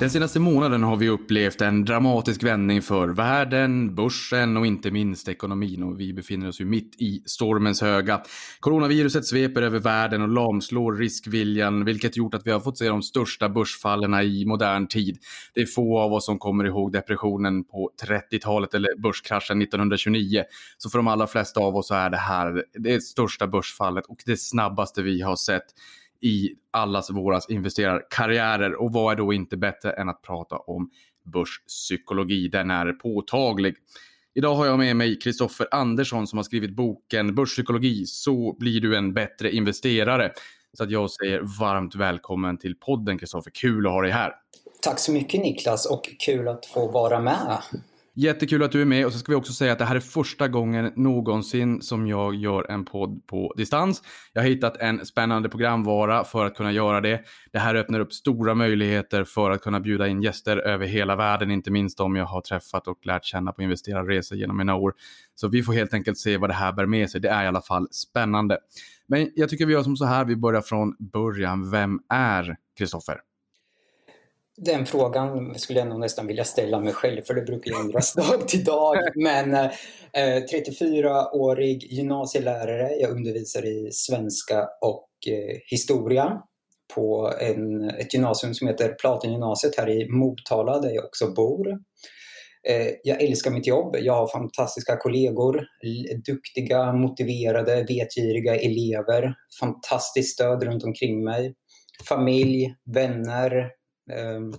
Den senaste månaden har vi upplevt en dramatisk vändning för världen, börsen och inte minst ekonomin och vi befinner oss ju mitt i stormens höga. Coronaviruset sveper över världen och lamslår riskviljan vilket gjort att vi har fått se de största börsfallen i modern tid. Det är få av oss som kommer ihåg depressionen på 30-talet eller börskraschen 1929. Så för de allra flesta av oss så är det här det största börsfallet och det snabbaste vi har sett i allas våras investerarkarriärer. Och vad är då inte bättre än att prata om börspsykologi? Den är påtaglig. Idag har jag med mig Kristoffer Andersson som har skrivit boken Börspsykologi, så blir du en bättre investerare. Så att jag säger varmt välkommen till podden Kristoffer. Kul att ha dig här. Tack så mycket Niklas och kul att få vara med. Jättekul att du är med och så ska vi också säga att det här är första gången någonsin som jag gör en podd på distans. Jag har hittat en spännande programvara för att kunna göra det. Det här öppnar upp stora möjligheter för att kunna bjuda in gäster över hela världen, inte minst de jag har träffat och lärt känna på investerarresor genom mina år. Så vi får helt enkelt se vad det här bär med sig. Det är i alla fall spännande. Men jag tycker vi gör som så här, vi börjar från början. Vem är Kristoffer? Den frågan skulle jag nog nästan vilja ställa mig själv för det brukar ändras dag till dag. Men eh, 34-årig gymnasielärare, jag undervisar i svenska och eh, historia på en, ett gymnasium som heter Platengymnasiet här i Motala där jag också bor. Eh, jag älskar mitt jobb, jag har fantastiska kollegor, duktiga, motiverade, vetgiriga elever, fantastiskt stöd runt omkring mig, familj, vänner, Ehm,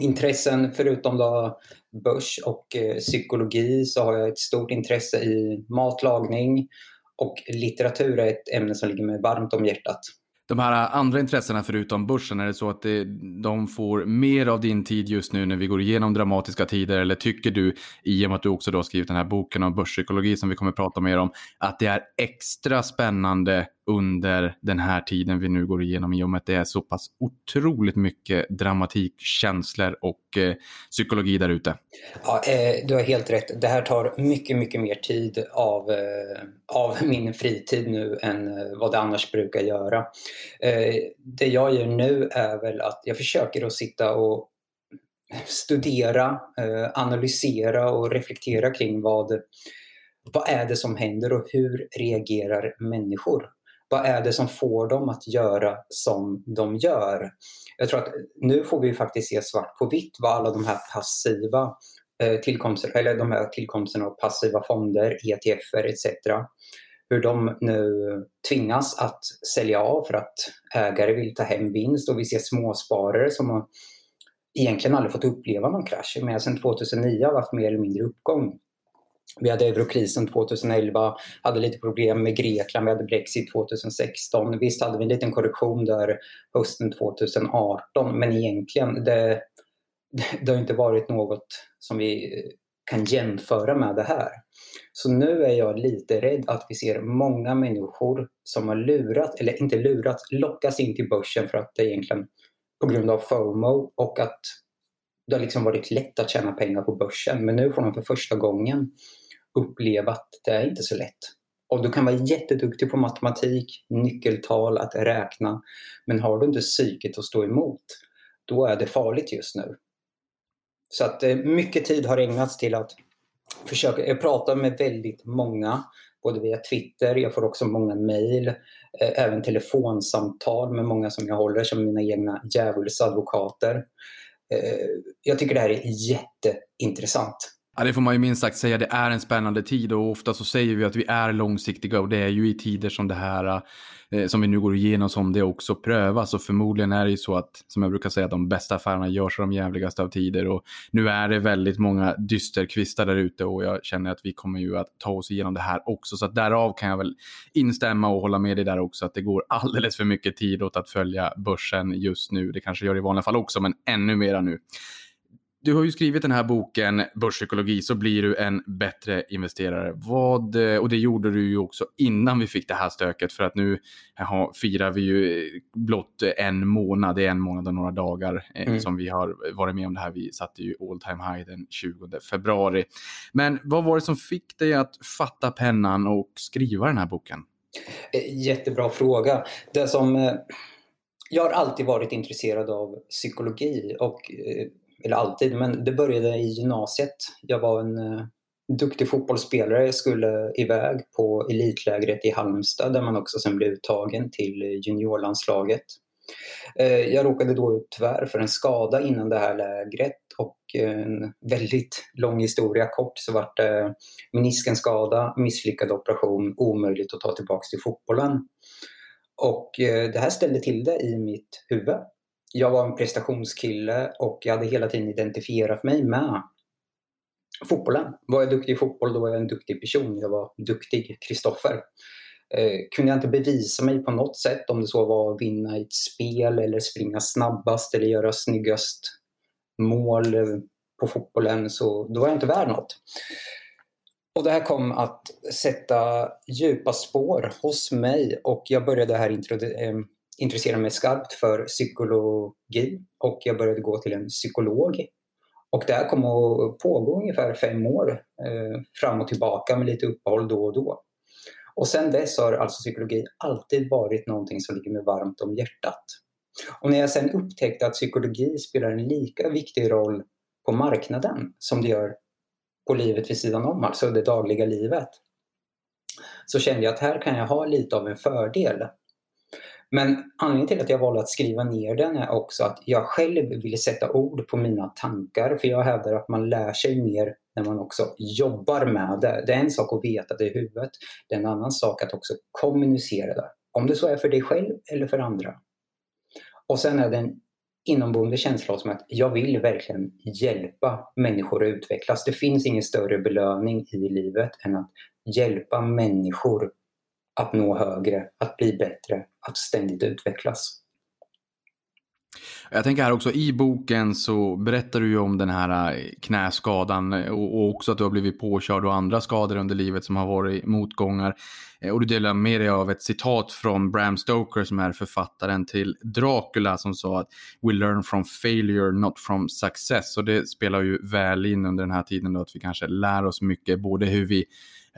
intressen förutom då börs och eh, psykologi så har jag ett stort intresse i matlagning och litteratur är ett ämne som ligger mig varmt om hjärtat. De här andra intressena förutom börsen, är det så att det, de får mer av din tid just nu när vi går igenom dramatiska tider? Eller tycker du, i och med att du också då har skrivit den här boken om börspsykologi som vi kommer att prata mer om, att det är extra spännande under den här tiden vi nu går igenom i och med att det är så pass otroligt mycket dramatik, känslor och eh, psykologi där ute. Ja, eh, du har helt rätt. Det här tar mycket, mycket mer tid av, eh, av min fritid nu än eh, vad det annars brukar göra. Eh, det jag gör nu är väl att jag försöker att sitta och studera, eh, analysera och reflektera kring vad vad är det som händer och hur reagerar människor? Vad är det som får dem att göra som de gör? Jag tror att nu får vi faktiskt se svart på vitt vad alla de här passiva eh, tillkomster, eller de här tillkomsterna av passiva fonder, ETFer etc. Hur de nu tvingas att sälja av för att ägare vill ta hem vinst och vi ser småsparare som har egentligen aldrig fått uppleva någon krasch. Men sedan 2009 har vi haft mer eller mindre uppgång. Vi hade eurokrisen 2011, hade lite problem med Grekland, vi hade Brexit 2016. Visst hade vi en liten korrektion där hösten 2018, men egentligen det, det har inte varit något som vi kan jämföra med det här. Så nu är jag lite rädd att vi ser många människor som har lurat, eller inte lurat, lockas in till börsen för att det egentligen på grund av FOMO och att det har liksom varit lätt att tjäna pengar på börsen. Men nu får de för första gången uppleva att det är inte så lätt. Och du kan vara jätteduktig på matematik, nyckeltal, att räkna. Men har du inte psyket att stå emot, då är det farligt just nu. Så att eh, mycket tid har ägnats till att försöka, jag pratar med väldigt många, både via Twitter, jag får också många mejl, eh, även telefonsamtal med många som jag håller som mina egna djävulsadvokater. Eh, jag tycker det här är jätteintressant. Ja, det får man ju minst sagt säga. Det är en spännande tid och ofta så säger vi att vi är långsiktiga och det är ju i tider som det här eh, som vi nu går igenom som det också prövas och förmodligen är det ju så att som jag brukar säga att de bästa affärerna görs de jävligaste av tider och nu är det väldigt många dysterkvistar där ute och jag känner att vi kommer ju att ta oss igenom det här också så att därav kan jag väl instämma och hålla med dig där också att det går alldeles för mycket tid åt att följa börsen just nu. Det kanske gör det i vanliga fall också men ännu mera nu du har ju skrivit den här boken Börspsykologi så blir du en bättre investerare. Vad, och det gjorde du ju också innan vi fick det här stöket för att nu aha, firar vi ju blott en månad, det är en månad och några dagar eh, mm. som vi har varit med om det här. Vi satte ju all time high den 20 februari. Men vad var det som fick dig att fatta pennan och skriva den här boken? Eh, jättebra fråga. Det som eh, jag har alltid varit intresserad av psykologi och eller alltid, men det började i gymnasiet. Jag var en uh, duktig fotbollsspelare, jag skulle iväg på elitlägret i Halmstad där man också sen blev uttagen till juniorlandslaget. Uh, jag råkade då tyvärr för en skada innan det här lägret och en väldigt lång historia kort så vart det meniskenskada, misslyckad operation, omöjligt att ta tillbaka till fotbollen. Och eh, det här ställde till det i mitt huvud jag var en prestationskille och jag hade hela tiden identifierat mig med fotbollen. Var jag duktig i fotboll, då var jag en duktig person. Jag var duktig Kristoffer. Eh, kunde jag inte bevisa mig på något sätt, om det så var att vinna ett spel eller springa snabbast eller göra snyggast mål på fotbollen, så då var jag inte värd något. Och det här kom att sätta djupa spår hos mig och jag började här eh, intresserade mig skarpt för psykologi och jag började gå till en psykolog. Och det här kom att pågå ungefär fem år eh, fram och tillbaka med lite uppehåll då och då. Och sen dess har alltså psykologi alltid varit någonting som ligger mig varmt om hjärtat. Och när jag sen upptäckte att psykologi spelar en lika viktig roll på marknaden som det gör på livet vid sidan om, alltså det dagliga livet, så kände jag att här kan jag ha lite av en fördel men anledningen till att jag valde att skriva ner den är också att jag själv ville sätta ord på mina tankar. För jag hävdar att man lär sig mer när man också jobbar med det. Det är en sak att veta det i huvudet. Det är en annan sak att också kommunicera det. Om det så är för dig själv eller för andra. Och sen är det en inomboende känsla som att jag vill verkligen hjälpa människor att utvecklas. Det finns ingen större belöning i livet än att hjälpa människor att nå högre, att bli bättre, att ständigt utvecklas. Jag tänker här också, i boken så berättar du ju om den här eh, knäskadan eh, och också att du har blivit påkörd och andra skador under livet som har varit motgångar. Eh, och du delar med dig av ett citat från Bram Stoker som är författaren till Dracula som sa att “We learn from failure, not from success”. Och det spelar ju väl in under den här tiden då att vi kanske lär oss mycket, både hur vi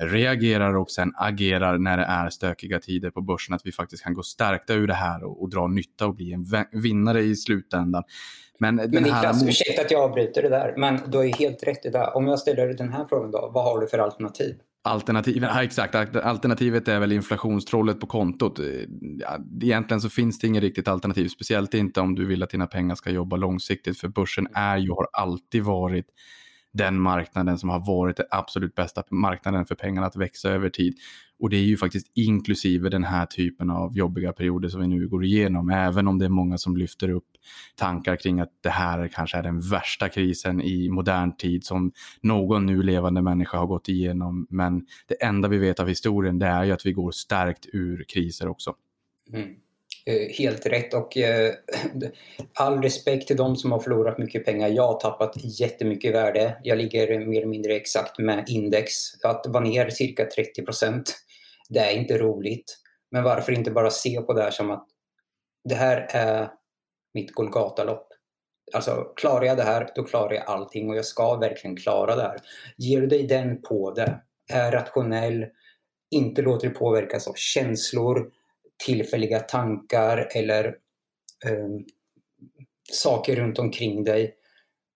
reagerar och sen agerar när det är stökiga tider på börsen. Att vi faktiskt kan gå stärkta ur det här och, och dra nytta och bli en vinnare i slutändan. Men, men Niklas, här... Mot... ursäkta att jag avbryter det där, men du har ju helt rätt i det. Om jag ställer den här frågan då, vad har du för alternativ? Alternativen, ja, exakt. Alternativet är väl inflationstrollet på kontot. Egentligen så finns det inget riktigt alternativ, speciellt inte om du vill att dina pengar ska jobba långsiktigt. För börsen är ju, har alltid varit den marknaden som har varit den absolut bästa marknaden för pengarna att växa över tid. Och det är ju faktiskt inklusive den här typen av jobbiga perioder som vi nu går igenom, även om det är många som lyfter upp tankar kring att det här kanske är den värsta krisen i modern tid som någon nu levande människa har gått igenom. Men det enda vi vet av historien det är ju att vi går stärkt ur kriser också. Mm. Eh, helt rätt och eh, all respekt till de som har förlorat mycket pengar. Jag har tappat jättemycket värde. Jag ligger mer eller mindre exakt med index. Att vara ner cirka 30 procent, det är inte roligt. Men varför inte bara se på det här som att det här är mitt Golgatalopp. Alltså klarar jag det här, då klarar jag allting och jag ska verkligen klara det här. Ger du dig den på det, är rationell, inte låter dig påverkas av känslor, tillfälliga tankar eller eh, saker runt omkring dig.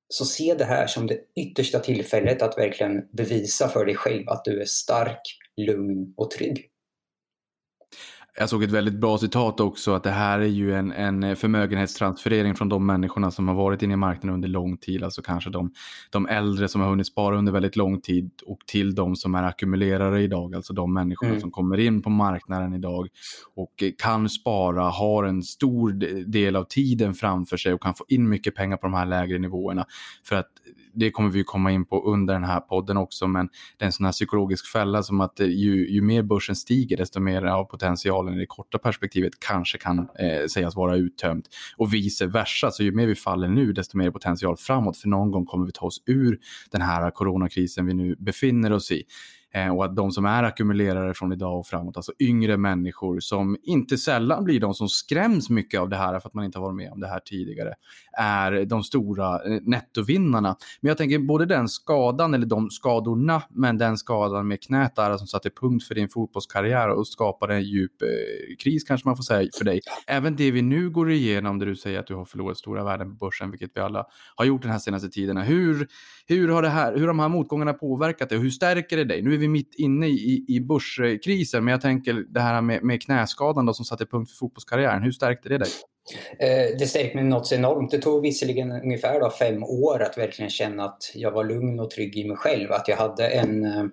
Så se det här som det yttersta tillfället att verkligen bevisa för dig själv att du är stark, lugn och trygg. Jag såg ett väldigt bra citat också att det här är ju en, en förmögenhetstransferering från de människorna som har varit inne i marknaden under lång tid, alltså kanske de, de äldre som har hunnit spara under väldigt lång tid och till de som är ackumulerare idag, alltså de människorna mm. som kommer in på marknaden idag och kan spara, har en stor del av tiden framför sig och kan få in mycket pengar på de här lägre nivåerna. För att det kommer vi komma in på under den här podden också, men det är en sån här psykologisk fälla som att eh, ju, ju mer börsen stiger, desto mer av potentialen i det korta perspektivet kanske kan eh, sägas vara uttömt. Och vice versa, så ju mer vi faller nu, desto mer potential framåt. För någon gång kommer vi ta oss ur den här coronakrisen vi nu befinner oss i. Eh, och att de som är ackumulerare från idag och framåt, alltså yngre människor som inte sällan blir de som skräms mycket av det här för att man inte har varit med om det här tidigare, är de stora eh, nettovinnarna. Men jag tänker både den skadan, eller de skadorna, men den skadan med knät där som satte punkt för din fotbollskarriär och skapade en djup eh, kris kanske man får säga för dig. Även det vi nu går igenom där du säger att du har förlorat stora värden på börsen, vilket vi alla har gjort den här senaste tiden. Hur, hur har, det här, hur har de här motgångarna påverkat dig och hur stärker det dig? Nu är vi mitt inne i, i börskrisen, men jag tänker det här med, med knäskadan då, som satte punkt för fotbollskarriären. Hur stärkte det dig? Eh, det stärkte mig något enormt. Det tog visserligen ungefär då fem år att verkligen känna att jag var lugn och trygg i mig själv. Att jag hade en eh,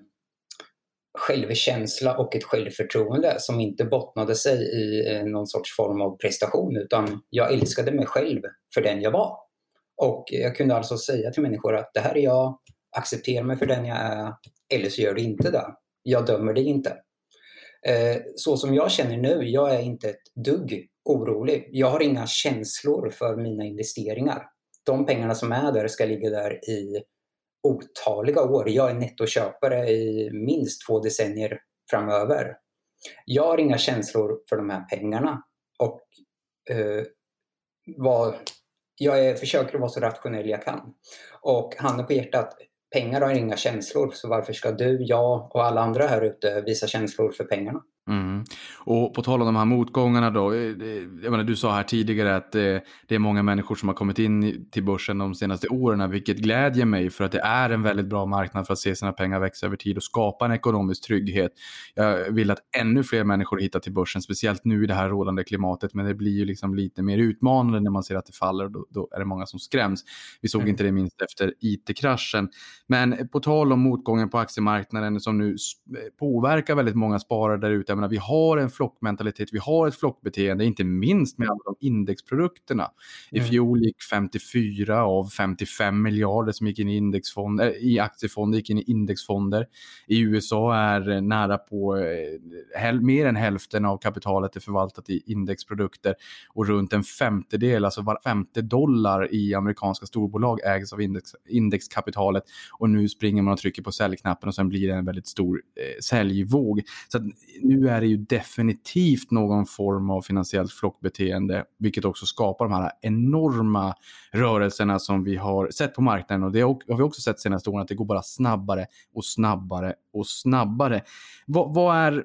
självkänsla och ett självförtroende som inte bottnade sig i eh, någon sorts form av prestation utan jag älskade mig själv för den jag var. Och jag kunde alltså säga till människor att det här är jag, acceptera mig för den jag är, eller så gör du inte det. Jag dömer dig inte. Eh, så som jag känner nu, jag är inte ett dugg orolig. Jag har inga känslor för mina investeringar. De pengarna som är där ska ligga där i otaliga år. Jag är nettoköpare i minst två decennier framöver. Jag har inga känslor för de här pengarna. Och eh, vad, jag är, försöker vara så rationell jag kan. Och handen på hjärtat, pengar har inga känslor, så varför ska du, jag och alla andra här ute visa känslor för pengarna? Mm. Och på tal om de här motgångarna då, eh, jag menar, du sa här tidigare att det, det är många människor som har kommit in till börsen de senaste åren, vilket glädjer mig för att det är en väldigt bra marknad för att se sina pengar växa över tid och skapa en ekonomisk trygghet. Jag vill att ännu fler människor hittar till börsen, speciellt nu i det här rådande klimatet, men det blir ju liksom lite mer utmanande när man ser att det faller och då, då är det många som skräms. Vi såg mm. inte det minst efter IT-kraschen. Men på tal om motgången på aktiemarknaden som nu påverkar väldigt många sparare där ute, jag menar, vi har en flockmentalitet, vi har ett flockbeteende, inte minst med alla de indexprodukterna. I mm. fjol gick 54 av 55 miljarder som gick in i, indexfonder, äh, i aktiefonder gick in i indexfonder. I USA är nära på eh, mer än hälften av kapitalet är förvaltat i indexprodukter och runt en femtedel, alltså var femte dollar i amerikanska storbolag ägs av index, indexkapitalet och nu springer man och trycker på säljknappen och sen blir det en väldigt stor eh, säljvåg. Så nu är det ju definitivt någon form av finansiellt flockbeteende, vilket också skapar de här enorma rörelserna som vi har sett på marknaden. Och det har vi också sett senaste åren, att det går bara snabbare och snabbare och snabbare. vad, vad är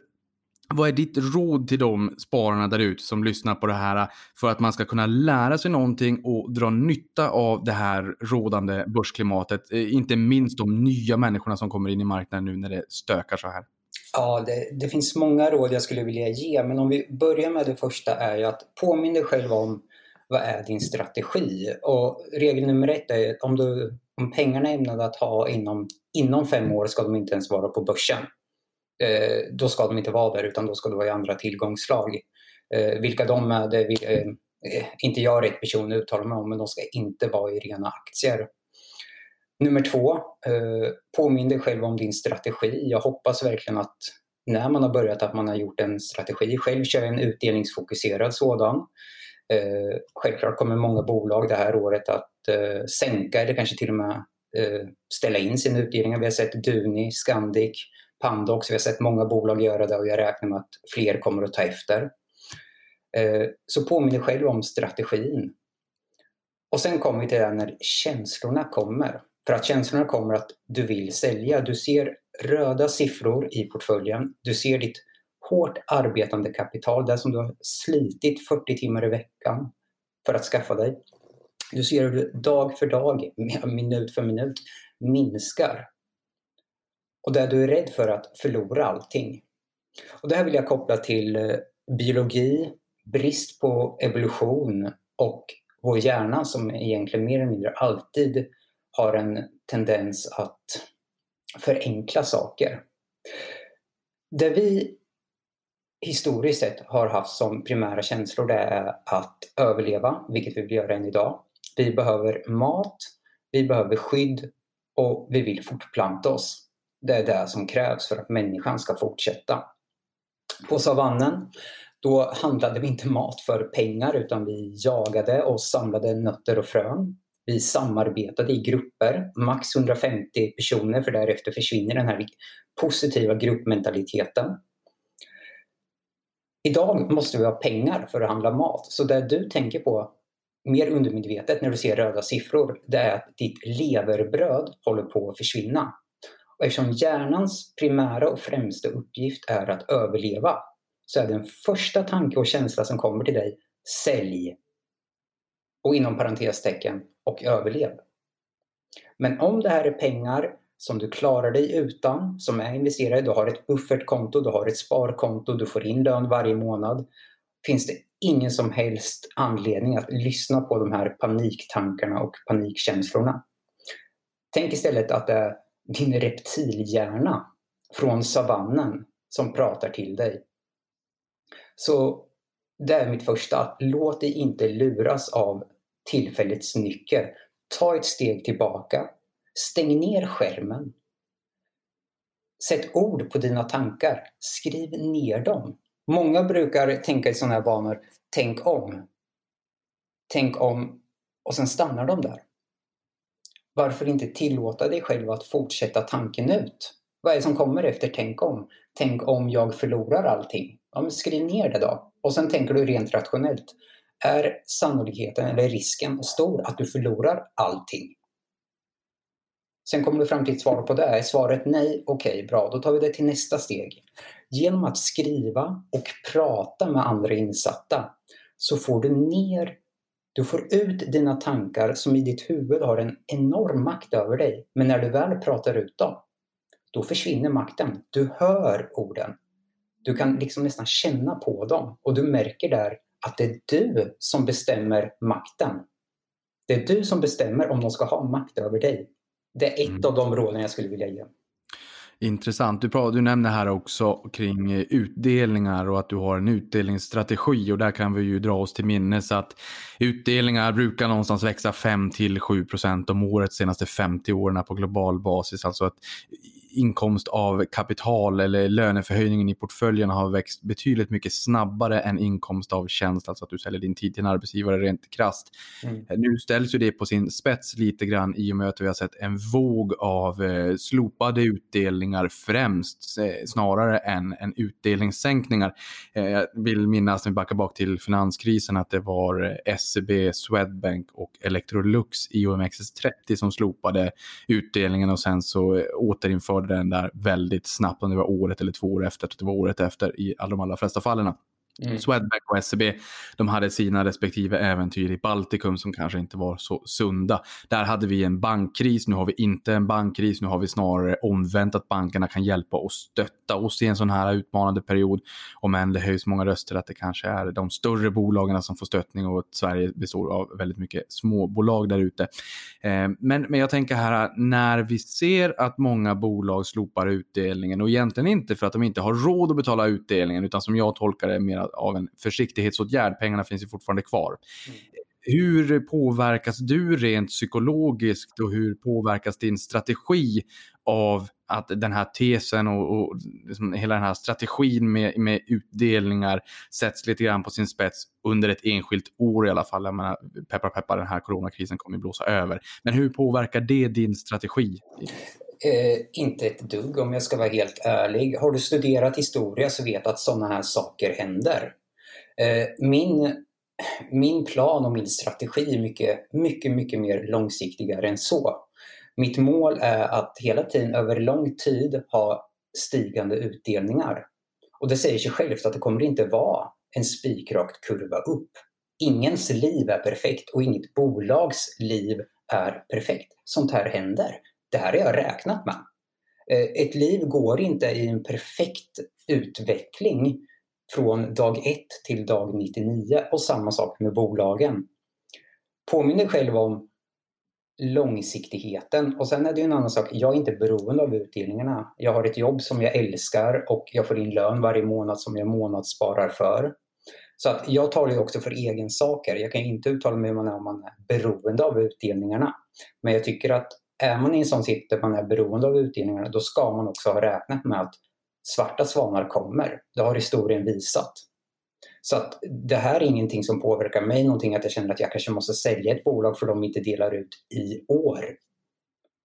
vad är ditt råd till de spararna där ute som lyssnar på det här för att man ska kunna lära sig någonting och dra nytta av det här rådande börsklimatet? Eh, inte minst de nya människorna som kommer in i marknaden nu när det stökar så här. Ja, det, det, finns många råd jag skulle vilja ge, men om vi börjar med det första är ju att påminn dig själv om vad är din strategi? Och regel nummer ett är om, du, om pengarna är ämnade att ha inom, inom fem år ska de inte ens vara på börsen. Eh, då ska de inte vara där utan då ska du vara i andra tillgångsslag. Eh, vilka de är, det vill, eh, inte jag rätt person att uttala mig om, men de ska inte vara i rena aktier. Nummer två, eh, påminn dig själv om din strategi. Jag hoppas verkligen att när man har börjat att man har gjort en strategi. Själv kör jag en utdelningsfokuserad sådan. Eh, självklart kommer många bolag det här året att eh, sänka eller kanske till och med eh, ställa in sina utdelningar. Vi har sett Duni, Scandic, Pandox. Vi har sett många bolag göra det och jag räknar med att fler kommer att ta efter. Eh, så påminn dig själv om strategin. Och sen kommer vi till det här när känslorna kommer. För att känslorna kommer att du vill sälja. Du ser röda siffror i portföljen. Du ser ditt hårt arbetande kapital, det som du har slitit 40 timmar i veckan för att skaffa dig. Du ser hur du dag för dag, minut för minut, minskar. Och där du är rädd för att förlora allting. Och det här vill jag koppla till eh, biologi, brist på evolution och vår hjärna som egentligen mer eller mindre alltid har en tendens att förenkla saker. Det vi historiskt sett har haft som primära känslor det är att överleva, vilket vi vill göra än idag. Vi behöver mat, vi behöver skydd och vi vill fortplanta oss. Det är det som krävs för att människan ska fortsätta. På savannen Då handlade vi inte mat för pengar utan vi jagade och samlade nötter och frön. Vi samarbetade i grupper, max 150 personer för därefter försvinner den här positiva gruppmentaliteten. Idag måste vi ha pengar för att handla mat. Så det du tänker på mer undermedvetet när du ser röda siffror, det är att ditt leverbröd håller på att försvinna. Och eftersom hjärnans primära och främsta uppgift är att överleva så är den första tanke och känsla som kommer till dig sälj. Och inom parentestecken och överlev. Men om det här är pengar som du klarar dig utan, som är investerade, du har ett buffertkonto, du har ett sparkonto, du får in lön varje månad, finns det ingen som helst anledning att lyssna på de här paniktankarna och panikkänslorna. Tänk istället att det är din reptilhjärna från savannen som pratar till dig. Så det är mitt första, låt dig inte luras av tillfällets nyckel. Ta ett steg tillbaka. Stäng ner skärmen. Sätt ord på dina tankar. Skriv ner dem. Många brukar tänka i sådana här banor, tänk om. Tänk om och sen stannar de där. Varför inte tillåta dig själv att fortsätta tanken ut? Vad är det som kommer efter tänk om? Tänk om jag förlorar allting? Ja, men skriv ner det då. Och sen tänker du rent rationellt. Är sannolikheten eller risken stor att du förlorar allting? Sen kommer du fram till ett svar på det. Är svaret nej? Okej, okay, bra. Då tar vi det till nästa steg. Genom att skriva och prata med andra insatta så får du ner, du får ut dina tankar som i ditt huvud har en enorm makt över dig. Men när du väl pratar ut dem, då försvinner makten. Du hör orden. Du kan liksom nästan känna på dem och du märker där att det är du som bestämmer makten. Det är du som bestämmer om de ska ha makt över dig. Det är ett mm. av de råden jag skulle vilja ge. Intressant. Du, pratar, du nämner här också kring eh, utdelningar och att du har en utdelningsstrategi och där kan vi ju dra oss till minnes att utdelningar brukar någonstans växa 5 till 7 procent om året de senaste 50 åren på global basis. Alltså att inkomst av kapital eller löneförhöjningen i portföljen har växt betydligt mycket snabbare än inkomst av tjänst, alltså att du säljer din tid till en arbetsgivare rent krasst. Mm. Nu ställs ju det på sin spets lite grann i och med att vi har sett en våg av eh, slopade utdelningar främst, eh, snarare än, än utdelningssänkningar. Eh, jag vill minnas när vi backar bak till finanskrisen att det var SEB, Swedbank och Electrolux i OMXS30 som slopade utdelningen och sen så återinförde körde den där väldigt snabbt, om det var året eller två år efter, det var året efter i alla de allra flesta fallen. Mm. Swedbank och SEB, de hade sina respektive äventyr i Baltikum som kanske inte var så sunda. Där hade vi en bankkris, nu har vi inte en bankkris, nu har vi snarare omvänt att bankerna kan hjälpa och stötta oss i en sån här utmanande period. Om än det höjs många röster att det kanske är de större bolagen som får stöttning och att Sverige består av väldigt mycket småbolag där ute. Eh, men, men jag tänker här, när vi ser att många bolag slopar utdelningen och egentligen inte för att de inte har råd att betala utdelningen utan som jag tolkar det mer av en försiktighetsåtgärd. Pengarna finns ju fortfarande kvar. Mm. Hur påverkas du rent psykologiskt och hur påverkas din strategi av att den här tesen och, och liksom hela den här strategin med, med utdelningar sätts lite grann på sin spets under ett enskilt år i alla fall. Jag menar, peppar peppar, den här coronakrisen kommer att blåsa över. Men hur påverkar det din strategi? Eh, inte ett dugg om jag ska vara helt ärlig. Har du studerat historia så vet att sådana här saker händer. Eh, min, min plan och min strategi är mycket, mycket, mycket mer långsiktigare än så. Mitt mål är att hela tiden över lång tid ha stigande utdelningar. Och det säger sig självt att det kommer inte vara en spikrakt kurva upp. Ingens liv är perfekt och inget bolags liv är perfekt. Sånt här händer. Det här har jag räknat med. Eh, ett liv går inte i en perfekt utveckling från dag 1 till dag 99 och samma sak med bolagen. Påminn dig själv om långsiktigheten och sen är det ju en annan sak, jag är inte beroende av utdelningarna. Jag har ett jobb som jag älskar och jag får in lön varje månad som jag månadssparar för. Så att jag talar ju också för egen saker. Jag kan inte uttala mig om om man är beroende av utdelningarna. Men jag tycker att är man i en sån sitt där man är beroende av utdelningarna, då ska man också ha räknat med att svarta svanar kommer. Det har historien visat. Så att det här är ingenting som påverkar mig någonting, att jag känner att jag kanske måste sälja ett bolag för de inte delar ut i år.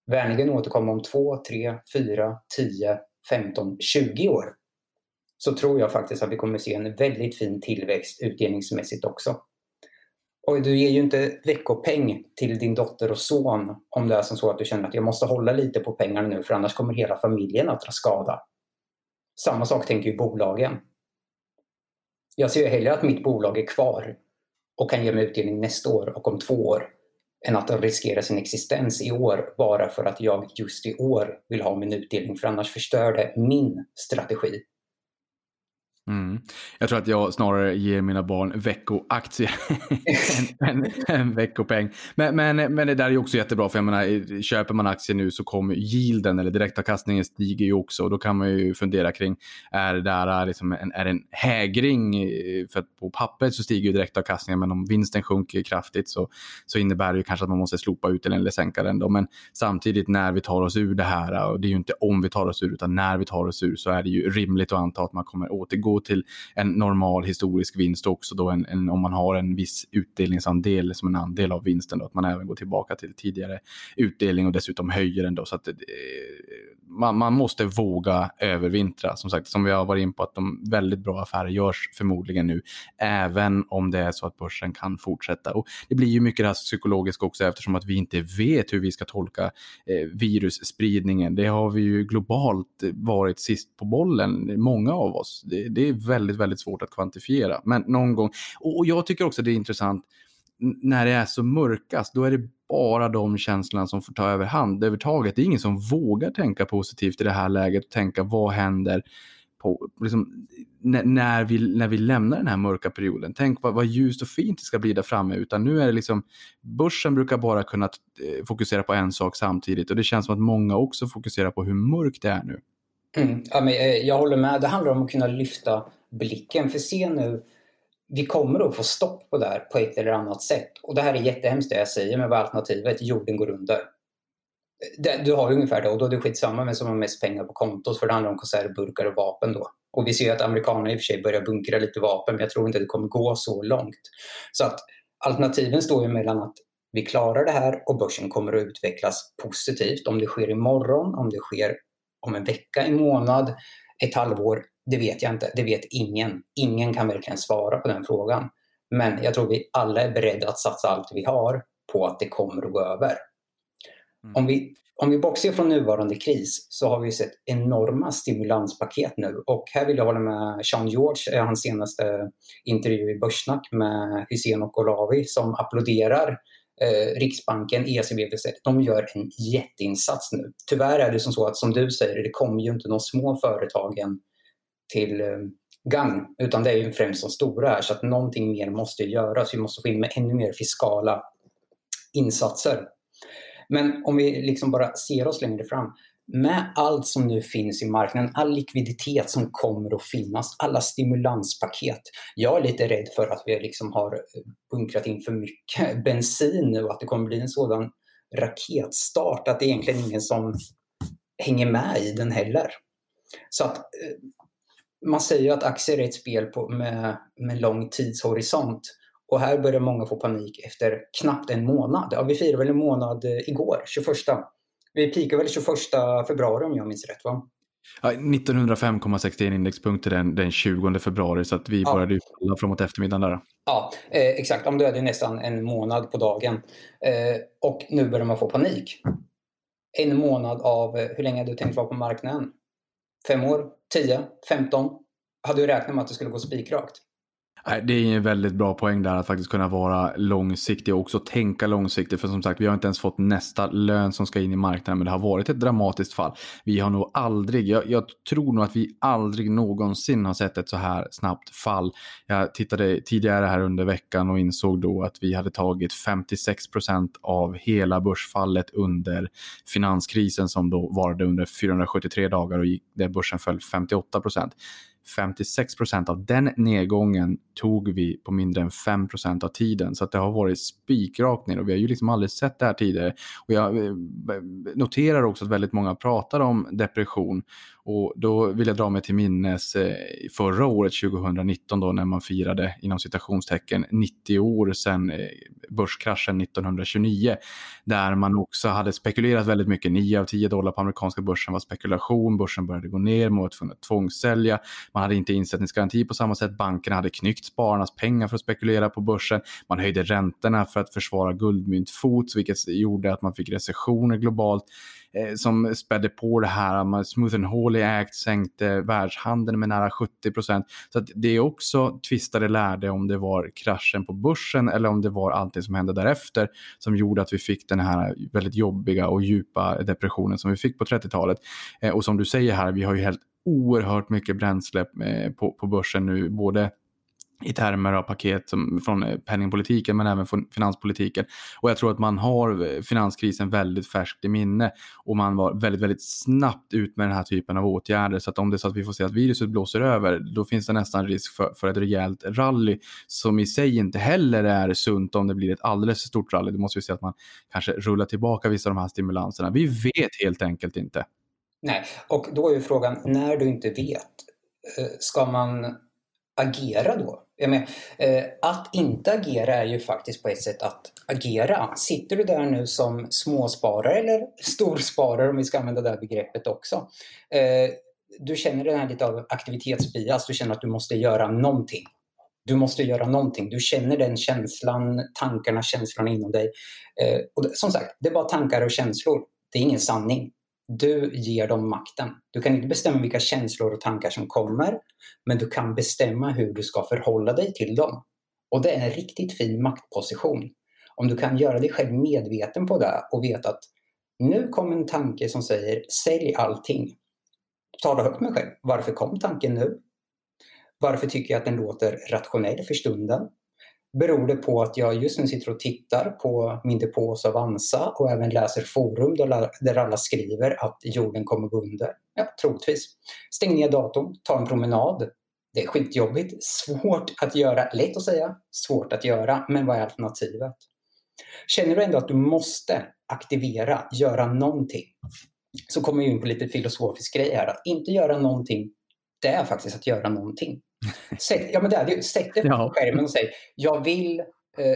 Vänligen återkomma om två, tre, fyra, tio, 15, 20 år. Så tror jag faktiskt att vi kommer se en väldigt fin tillväxt utdelningsmässigt också. Och du ger ju inte veckopeng till din dotter och son om det är som så att du känner att jag måste hålla lite på pengarna nu för annars kommer hela familjen att dra skada. Samma sak tänker ju bolagen. Jag ser ju hellre att mitt bolag är kvar och kan ge mig utdelning nästa år och om två år än att riskera sin existens i år bara för att jag just i år vill ha min utdelning för annars förstör det min strategi. Mm. Jag tror att jag snarare ger mina barn veckoaktier än, än, än veckopeng. Men, men, men det där är ju också jättebra, för jag menar, köper man aktier nu så kommer yielden eller direktavkastningen stiger ju också. Och då kan man ju fundera kring, är det där äh, liksom en, är en hägring? För att på pappret så stiger ju direktavkastningen, men om vinsten sjunker kraftigt så, så innebär det ju kanske att man måste slopa utdelningen eller sänka den. Då. Men samtidigt när vi tar oss ur det här, och det är ju inte om vi tar oss ur, utan när vi tar oss ur så är det ju rimligt att anta att man kommer återgå till en normal historisk vinst också då en, en, om man har en viss utdelningsandel som en andel av vinsten då, att man även går tillbaka till tidigare utdelning och dessutom höjer den då så att eh, man, man, måste våga övervintra. Som sagt, som vi har varit in på att de väldigt bra affärer görs förmodligen nu, även om det är så att börsen kan fortsätta. Och det blir ju mycket det här psykologiska också eftersom att vi inte vet hur vi ska tolka eh, virusspridningen. Det har vi ju globalt varit sist på bollen, många av oss. Det, det är väldigt, väldigt svårt att kvantifiera. Men någon gång, och jag tycker också det är intressant när det är så mörkast, då är det bara de känslorna som får ta överhand övertaget. Det är ingen som vågar tänka positivt i det här läget och tänka vad händer på, liksom, när, vi, när vi lämnar den här mörka perioden. Tänk vad, vad ljust och fint det ska bli där framme. Utan nu är det liksom, börsen brukar bara kunna eh, fokusera på en sak samtidigt och det känns som att många också fokuserar på hur mörkt det är nu. Mm. Ja, men, eh, jag håller med. Det handlar om att kunna lyfta blicken. För se nu, vi kommer att få stopp på det här på ett eller annat sätt. Och det här är jättehemskt det jag säger, men vad är alternativet? Jorden går under. Det, du har ungefär det och då är det skitsamma vem som har mest pengar på kontot för det handlar om konservburkar och vapen då. Och vi ser att amerikanerna i och för sig börjar bunkra lite vapen men jag tror inte det kommer gå så långt. Så att alternativen står ju mellan att vi klarar det här och börsen kommer att utvecklas positivt. Om det sker imorgon, om det sker om en vecka, en månad, ett halvår, det vet jag inte. Det vet ingen. Ingen kan verkligen svara på den frågan. Men jag tror vi alla är beredda att satsa allt vi har på att det kommer att gå över. Mm. Om, vi, om vi bortser från nuvarande kris så har vi sett enorma stimulanspaket nu. Och här vill jag hålla med Sean George, hans senaste intervju i Börssnack med Hysén och Olavi som applåderar eh, Riksbanken, ECB, de gör en jätteinsats nu. Tyvärr är det som så att som du säger, det kommer ju inte de små företagen till eh, gagn, utan det är ju främst de stora här, så att någonting mer måste göras. Vi måste få in med ännu mer fiskala insatser. Men om vi liksom bara ser oss längre fram, med allt som nu finns i marknaden, all likviditet som kommer att finnas, alla stimulanspaket. Jag är lite rädd för att vi liksom har eh, bunkrat in för mycket bensin nu och att det kommer bli en sådan raketstart att det är egentligen ingen som hänger med i den heller. Så att eh, man säger att aktier är ett spel på, med, med lång tidshorisont. Och här börjar många få panik efter knappt en månad. Ja, vi firade väl en månad eh, igår, 21 vi pikade väl 21 februari om jag minns rätt va? Ja, 1905,61 indexpunkter den, den 20 februari så att vi ja. började ju falla framåt eftermiddagen där. Ja, eh, exakt. Om du hade nästan en månad på dagen. Eh, och nu börjar man få panik. En månad av, eh, hur länge hade du tänkt vara på marknaden? Fem år? Tio? Femton? Hade du räknat med att det skulle gå spikrakt? Det är en väldigt bra poäng där att faktiskt kunna vara långsiktig och också tänka långsiktigt. För som sagt, vi har inte ens fått nästa lön som ska in i marknaden, men det har varit ett dramatiskt fall. Vi har nog aldrig, jag, jag tror nog att vi aldrig någonsin har sett ett så här snabbt fall. Jag tittade tidigare här under veckan och insåg då att vi hade tagit 56 procent av hela börsfallet under finanskrisen som då varade under 473 dagar och där börsen föll 58 procent. 56 procent av den nedgången tog vi på mindre än 5 procent av tiden. Så att det har varit spikrakt ner och vi har ju liksom aldrig sett det här tidigare. Och jag eh, noterar också att väldigt många pratar om depression och då vill jag dra mig till minnes eh, förra året, 2019, då, när man firade inom citationstecken 90 år sedan eh, börskraschen 1929. Där man också hade spekulerat väldigt mycket. 9 av 10 dollar på amerikanska börsen var spekulation. Börsen började gå ner, man var tvungen att tvångssälja. Man hade inte insättningsgaranti på samma sätt. Bankerna hade knyckt spararnas pengar för att spekulera på börsen. Man höjde räntorna för att försvara guldmyntfot, vilket gjorde att man fick recessioner globalt. Eh, som spädde på det här. Smooth and holy Act sänkte världshandeln med nära 70 procent. Så att det är också tvistade lärde om det var kraschen på börsen eller om det var allting som hände därefter som gjorde att vi fick den här väldigt jobbiga och djupa depressionen som vi fick på 30-talet. Eh, och som du säger här, vi har ju helt oerhört mycket bränsle eh, på, på börsen nu, både i termer av paket som, från eh, penningpolitiken men även från finanspolitiken. Och jag tror att man har eh, finanskrisen väldigt färskt i minne och man var väldigt, väldigt snabbt ut med den här typen av åtgärder. Så att om det är så att vi får se att viruset blåser över, då finns det nästan risk för, för ett rejält rally som i sig inte heller är sunt om det blir ett alldeles för stort rally. Då måste vi se att man kanske rullar tillbaka vissa av de här stimulanserna. Vi vet helt enkelt inte. Nej, och då är ju frågan, när du inte vet, eh, ska man agera då? Jag menar, eh, att inte agera är ju faktiskt på ett sätt att agera. Sitter du där nu som småsparare eller storsparare om vi ska använda det här begreppet också. Eh, du känner den här lite av aktivitetsbias, du känner att du måste göra någonting. Du måste göra någonting. Du känner den känslan, tankarna, känslorna inom dig. Eh, och som sagt, det är bara tankar och känslor. Det är ingen sanning. Du ger dem makten. Du kan inte bestämma vilka känslor och tankar som kommer, men du kan bestämma hur du ska förhålla dig till dem. Och det är en riktigt fin maktposition. Om du kan göra dig själv medveten på det och veta att nu kom en tanke som säger sälj allting. Tala högt med dig själv. Varför kom tanken nu? Varför tycker jag att den låter rationell för stunden? Beror det på att jag just nu sitter och tittar på min depå hos Avanza och även läser forum där alla skriver att jorden kommer gå under. Ja, troligtvis. Stäng ner datorn, ta en promenad. Det är skitjobbigt, svårt att göra, lätt att säga, svårt att göra, men vad är alternativet? Känner du ändå att du måste aktivera, göra någonting, så kommer vi in på lite filosofisk grej här. Att inte göra någonting, det är faktiskt att göra någonting. Sätt, ja, men det är, sätt dig på skärmen och säg jag vill eh,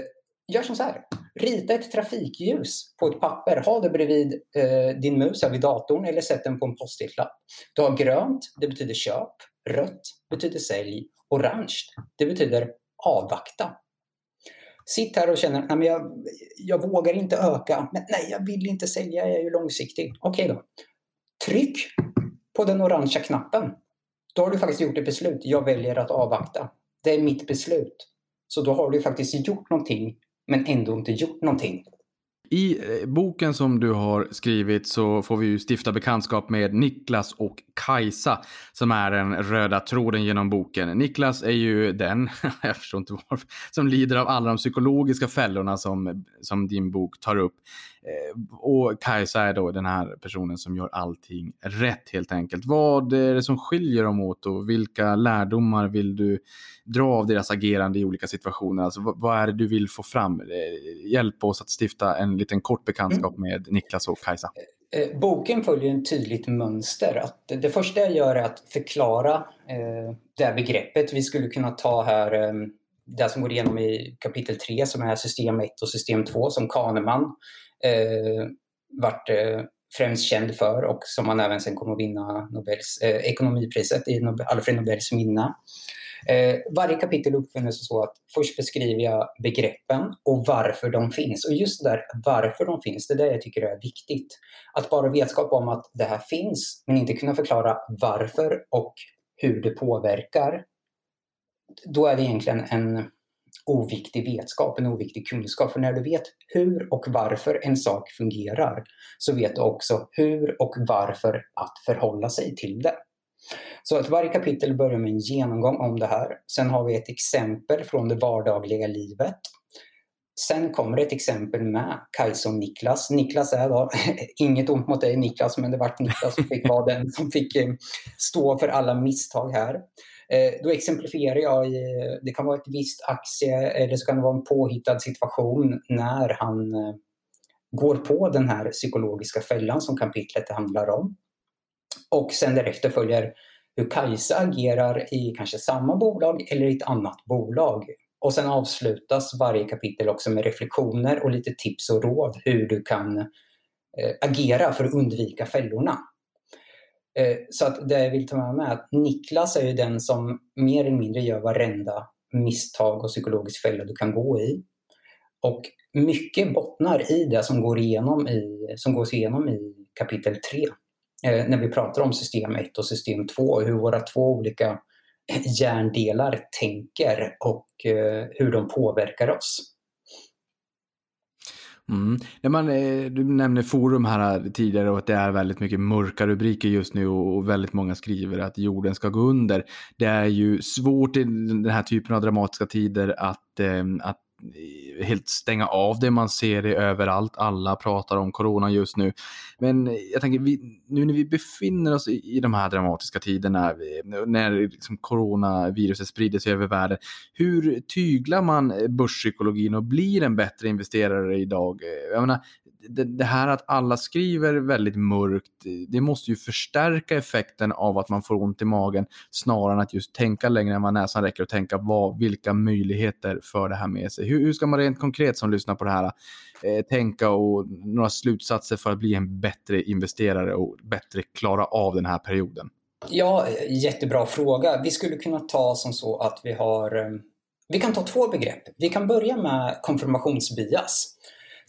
Gör som så här. Rita ett trafikljus på ett papper. Ha det bredvid eh, din mus vid datorn eller sätt den på en post-it-lapp. Du har grönt, det betyder köp. Rött betyder sälj. Orange, det betyder avvakta. Sitt här och känner att jag, jag vågar inte öka. Men nej, jag vill inte sälja, jag är ju långsiktig. Okej okay då. Tryck på den orangea knappen då har du faktiskt gjort ett beslut. Jag väljer att avvakta. Det är mitt beslut. Så då har du faktiskt gjort någonting, men ändå inte gjort någonting. I eh, boken som du har skrivit så får vi ju stifta bekantskap med Niklas och Kajsa som är den röda tråden genom boken. Niklas är ju den, jag förstår inte varför, som lider av alla de psykologiska fällorna som, som din bok tar upp. Eh, och Kajsa är då den här personen som gör allting rätt helt enkelt. Vad är det som skiljer dem åt och vilka lärdomar vill du dra av deras agerande i olika situationer? Alltså, vad är det du vill få fram? Eh, hjälp oss att stifta en liten kort bekantskap mm. med Niklas och Kajsa. Eh, boken följer ett tydligt mönster. Att det första jag gör är att förklara det här begreppet. Vi skulle kunna ta här det som går igenom i kapitel 3 som är system 1 och system 2 som Kahneman eh, vart eh, främst känd för och som han även sen kommer att vinna Nobels, eh, ekonomipriset i Nobel, Alfred Nobels minne. Eh, varje kapitel uppfinns så att först beskriver jag begreppen och varför de finns. Och just det där varför de finns, det är det jag tycker är viktigt. Att bara vetskap om att det här finns, men inte kunna förklara varför och hur det påverkar, då är det egentligen en oviktig vetskap, en oviktig kunskap. För när du vet hur och varför en sak fungerar så vet du också hur och varför att förhålla sig till det. Så att varje kapitel börjar med en genomgång om det här. Sen har vi ett exempel från det vardagliga livet. Sen kommer ett exempel med Kajsa och Niklas. Niklas är då, inget ont mot dig Niklas, men det var Niklas som fick vara den som fick eh, stå för alla misstag här. Eh, då exemplifierar jag i, det kan vara ett visst aktie eller så kan det vara en påhittad situation när han eh, går på den här psykologiska fällan som kapitlet handlar om. Och sen därefter följer hur Kajsa agerar i kanske samma bolag eller i ett annat bolag. Och sen avslutas varje kapitel också med reflektioner och lite tips och råd hur du kan eh, agera för att undvika fällorna. Eh, så att det jag vill ta med mig är att Niklas är ju den som mer eller mindre gör varenda misstag och psykologisk fälla du kan gå i. Och mycket bottnar i det som går igenom i, som gås igenom i kapitel 3. Eh, när vi pratar om system 1 och system 2 och hur våra två olika hjärndelar tänker och eh, hur de påverkar oss. Mm. När man, eh, du nämnde forum här eh, tidigare och att det är väldigt mycket mörka rubriker just nu och väldigt många skriver att jorden ska gå under. Det är ju svårt i den här typen av dramatiska tider att, eh, att helt stänga av det. Man ser det överallt. Alla pratar om corona just nu. Men jag tänker, vi, nu när vi befinner oss i, i de här dramatiska tiderna, när liksom coronaviruset sprider sig över världen, hur tyglar man börspsykologin och blir en bättre investerare idag? Jag menar, det, det, här att alla skriver väldigt mörkt, det måste ju förstärka effekten av att man får ont i magen snarare än att just tänka längre än vad näsan räcker och tänka vad, vilka möjligheter för det här med sig. Hur, hur ska man rent konkret som lyssnar på det här eh, tänka och några slutsatser för att bli en bättre investerare och bättre klara av den här perioden? Ja, jättebra fråga. Vi skulle kunna ta som så att vi har eh, vi kan ta två begrepp. Vi kan börja med konfirmationsbias.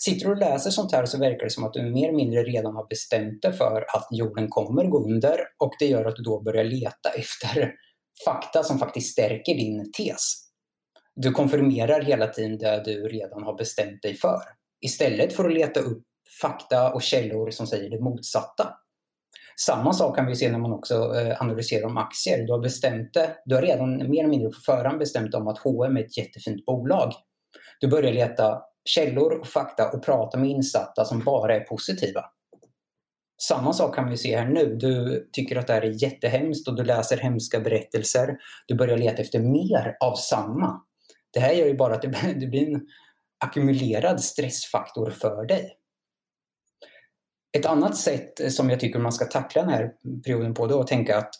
Sitter du och läser sånt här så verkar det som att du mer eller mindre redan har bestämt dig för att jorden kommer gå under och det gör att du då börjar leta efter fakta som faktiskt stärker din tes. Du konfirmerar hela tiden det du redan har bestämt dig för. Istället för att leta upp fakta och källor som säger det motsatta. Samma sak kan vi se när man också eh, analyserar om aktier. Du har bestämt det, du har redan mer eller mindre på förhand bestämt om att H&M är ett jättefint bolag. Du börjar leta källor och fakta och prata med insatta som bara är positiva. Samma sak kan vi se här nu. Du tycker att det här är jättehemskt och du läser hemska berättelser. Du börjar leta efter mer av samma. Det här gör ju bara att det blir en ackumulerad stressfaktor för dig. Ett annat sätt som jag tycker man ska tackla den här perioden på är att tänka att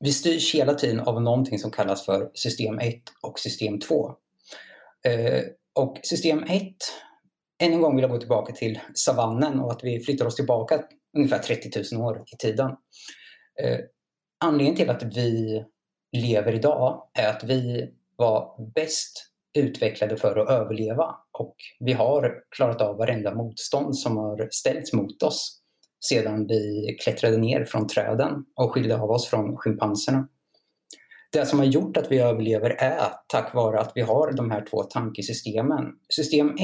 vi styrs hela tiden av någonting som kallas för system 1 och system 2. Och system 1, än en gång vill jag gå tillbaka till savannen och att vi flyttar oss tillbaka ungefär 30 000 år i tiden. Eh, anledningen till att vi lever idag är att vi var bäst utvecklade för att överleva och vi har klarat av varenda motstånd som har ställts mot oss sedan vi klättrade ner från träden och skilde av oss från schimpanserna det som har gjort att vi överlever är tack vare att vi har de här två tankesystemen. System 1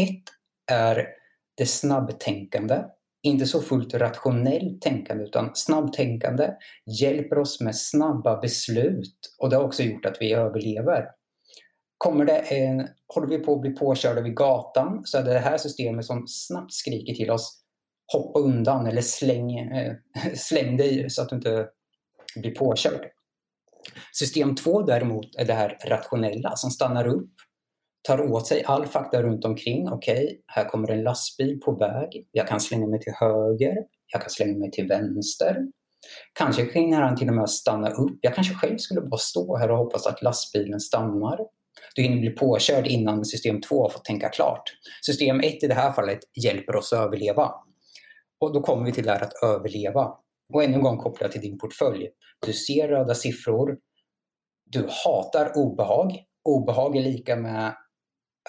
är det snabbtänkande, inte så fullt rationellt tänkande utan snabbtänkande hjälper oss med snabba beslut och det har också gjort att vi överlever. Kommer det en, håller vi på att bli påkörda vid gatan så är det det här systemet som snabbt skriker till oss hoppa undan eller släng, äh, släng dig så att du inte blir påkörd. System 2 däremot är det här rationella som stannar upp, tar åt sig all fakta runt omkring. Okej, okay, här kommer en lastbil på väg. Jag kan slänga mig till höger. Jag kan slänga mig till vänster. Kanske hinner han till och med stanna upp. Jag kanske själv skulle bara stå här och hoppas att lastbilen stannar. Du hinner bli påkörd innan system 2 har fått tänka klart. System 1 i det här fallet hjälper oss att överleva. Och då kommer vi till det här att överleva. Och ännu en gång kopplat till din portfölj. Du ser röda siffror. Du hatar obehag. Obehag är lika med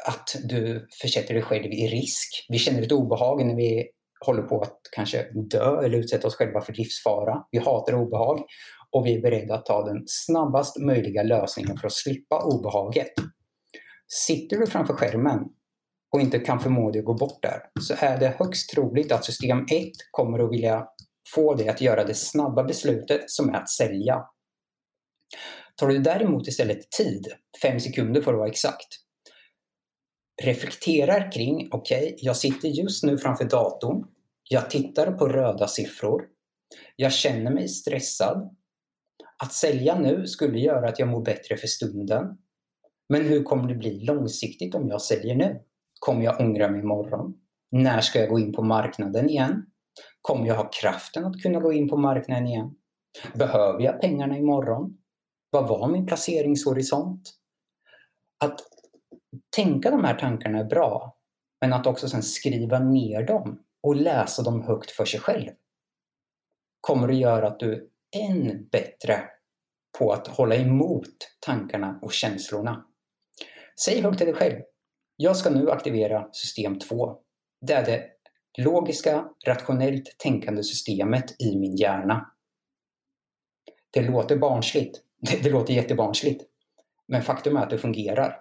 att du försätter dig själv i risk. Vi känner ett obehag när vi håller på att kanske dö eller utsätta oss själva för livsfara. Vi hatar obehag och vi är beredda att ta den snabbast möjliga lösningen för att slippa obehaget. Sitter du framför skärmen och inte kan förmå dig att gå bort där så är det högst troligt att system 1 kommer att vilja få dig att göra det snabba beslutet som är att sälja. Tar du däremot istället tid, fem sekunder för att vara exakt, reflekterar kring, okej, okay, jag sitter just nu framför datorn. Jag tittar på röda siffror. Jag känner mig stressad. Att sälja nu skulle göra att jag mår bättre för stunden. Men hur kommer det bli långsiktigt om jag säljer nu? Kommer jag ångra mig imorgon? När ska jag gå in på marknaden igen? Kommer jag ha kraften att kunna gå in på marknaden igen? Behöver jag pengarna imorgon? Vad var min placeringshorisont? Att tänka de här tankarna är bra, men att också sen skriva ner dem och läsa dem högt för sig själv kommer att göra att du är än bättre på att hålla emot tankarna och känslorna. Säg högt till dig själv. Jag ska nu aktivera system 2. Det är det logiska, rationellt tänkande systemet i min hjärna. Det låter barnsligt. Det, det låter jättebarnsligt. Men faktum är att det fungerar.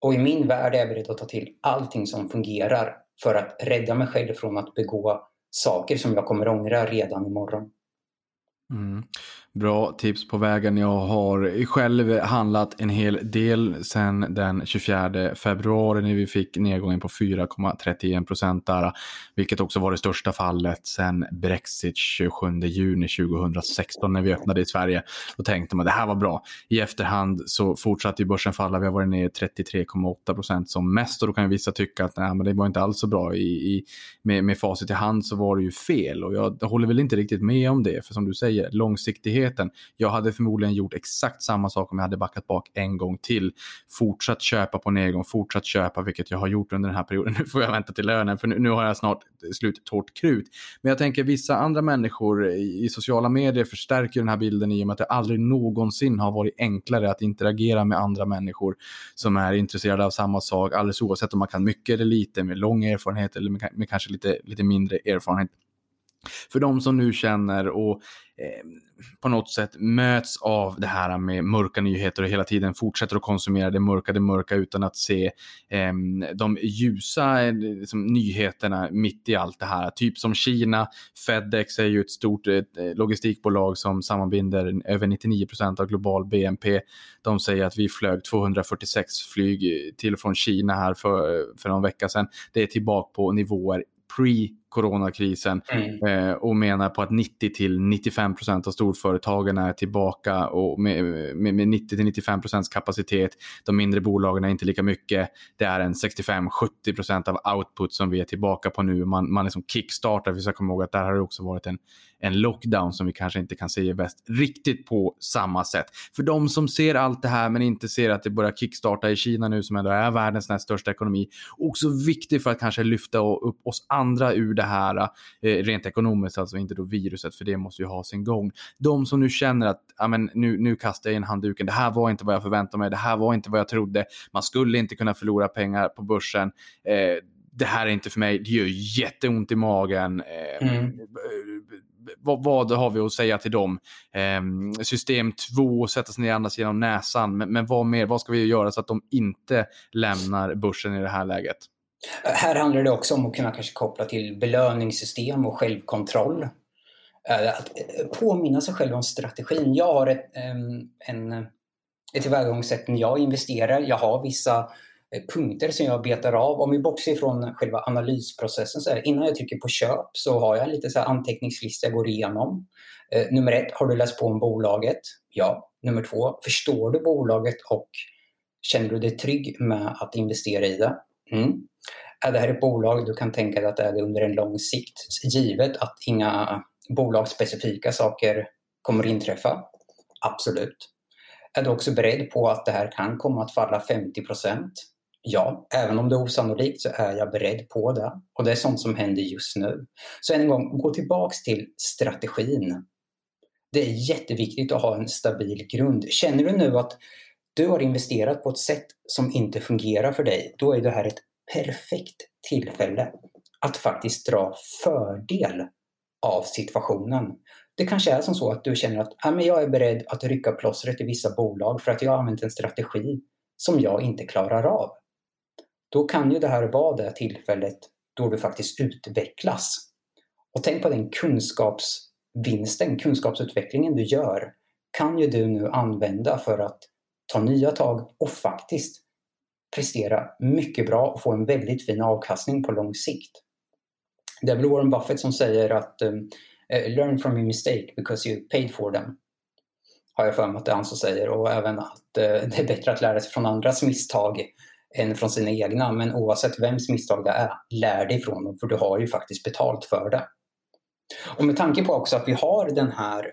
Och i min värld är jag beredd att ta till allting som fungerar för att rädda mig själv från att begå saker som jag kommer ångra redan imorgon. Mm. Bra tips på vägen. Jag har själv handlat en hel del sedan den 24 februari när vi fick nedgången på 4,31 procent där. Vilket också var det största fallet sedan Brexit 27 juni 2016 när vi öppnade i Sverige. Då tänkte man det här var bra. I efterhand så fortsatte ju börsen falla. Vi har varit ner 33,8 procent som mest och då kan ju vissa tycka att nej, men det var inte alls så bra. I, i, med, med facit i hand så var det ju fel och jag håller väl inte riktigt med om det. För som du säger, långsiktighet möjligheten. Jag hade förmodligen gjort exakt samma sak om jag hade backat bak en gång till. Fortsatt köpa på nedgång, fortsatt köpa, vilket jag har gjort under den här perioden. Nu får jag vänta till lönen, för nu, nu har jag snart slut torrt krut. Men jag tänker vissa andra människor i, i sociala medier förstärker den här bilden i och med att det aldrig någonsin har varit enklare att interagera med andra människor som är intresserade av samma sak, alldeles oavsett om man kan mycket eller lite, med lång erfarenhet eller med, med kanske lite, lite mindre erfarenhet. För de som nu känner och Eh, på något sätt möts av det här med mörka nyheter och hela tiden fortsätter att konsumera det mörka, det mörka utan att se eh, de ljusa eh, liksom, nyheterna mitt i allt det här. Typ som Kina, Fedex är ju ett stort eh, logistikbolag som sammanbinder över 99 procent av global BNP. De säger att vi flög 246 flyg till och från Kina här för, för någon vecka sedan. Det är tillbaka på nivåer pre coronakrisen mm. eh, och menar på att 90 till 95 procent av storföretagen är tillbaka och med, med, med 90 till 95 procents kapacitet. De mindre bolagen är inte lika mycket. Det är en 65-70 procent av output som vi är tillbaka på nu. Man, man liksom kickstartar. Vi ska komma ihåg att där har det också varit en, en lockdown som vi kanske inte kan se i väst riktigt på samma sätt. För de som ser allt det här men inte ser att det börjar kickstarta i Kina nu som ändå är världens näst största ekonomi. Också viktigt för att kanske lyfta upp oss andra ur det här eh, rent ekonomiskt, alltså inte då viruset, för det måste ju ha sin gång. De som nu känner att amen, nu, nu kastar jag in handduken, det här var inte vad jag förväntade mig, det här var inte vad jag trodde, man skulle inte kunna förlora pengar på börsen. Eh, det här är inte för mig, det gör jätteont i magen. Eh, mm. Vad, vad, har vi att säga till dem? Eh, system 2, sätta sig ner andra sidan näsan. Men, men vad mer? Vad ska vi göra så att de inte lämnar börsen i det här läget? Här handlar det också om att kunna kanske koppla till belöningssystem och självkontroll. Eh, att eh, påminna sig själv om strategin. Jag har ett, en, ett tillvägagångssätt när jag investerar. Jag har vissa eh, punkter som jag betar av. Om vi bortser från själva analysprocessen, så här, innan jag trycker på köp så har jag lite så här anteckningslista jag går igenom. nummer ett, har du läst på om bolaget? Ja. Nummer två, förstår du bolaget och känner du dig trygg med att investera i det? Mm. Är det här ett bolag du kan tänka dig att äga under en lång sikt, givet att inga bolagsspecifika saker kommer att inträffa? Absolut. Är du också beredd på att det här kan komma att falla 50 procent? Ja, även om det är osannolikt så är jag beredd på det. Och det är sånt som händer just nu. Så än en gång, gå tillbaks till strategin. Det är jätteviktigt att ha en stabil grund. Känner du nu att du har investerat på ett sätt som inte fungerar för dig, då är det här ett perfekt tillfälle att faktiskt dra fördel av situationen. Det kanske är som så att du känner att ja, men jag är beredd att rycka plåstret i vissa bolag för att jag har använt en strategi som jag inte klarar av. Då kan ju det här vara det tillfället då du faktiskt utvecklas. Och tänk på den kunskapsvinsten, kunskapsutvecklingen du gör kan ju du nu använda för att ta nya tag och faktiskt prestera mycket bra och få en väldigt fin avkastning på lång sikt. Det är väl Warren Buffett som säger att eh, eh, “learn from your mistake because you paid for them” har jag för mig att det är han som säger och även att eh, det är bättre att lära sig från andras misstag än från sina egna. Men oavsett vems misstag det är, lär dig från dem för du har ju faktiskt betalt för det. Och med tanke på också att vi har den här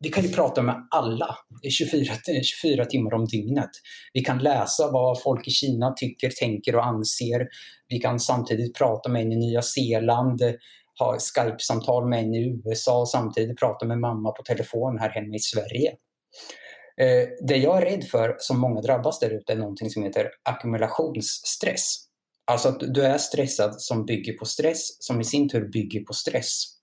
vi kan ju prata med alla 24, 24 timmar om dygnet. Vi kan läsa vad folk i Kina tycker, tänker och anser. Vi kan samtidigt prata med en i Nya Zeeland, ha Skype-samtal med en i USA och samtidigt prata med mamma på telefon här hemma i Sverige. Eh, det jag är rädd för, som många drabbas där ute, är någonting som heter ackumulationsstress. Alltså att du är stressad som bygger på stress, som i sin tur bygger på stress.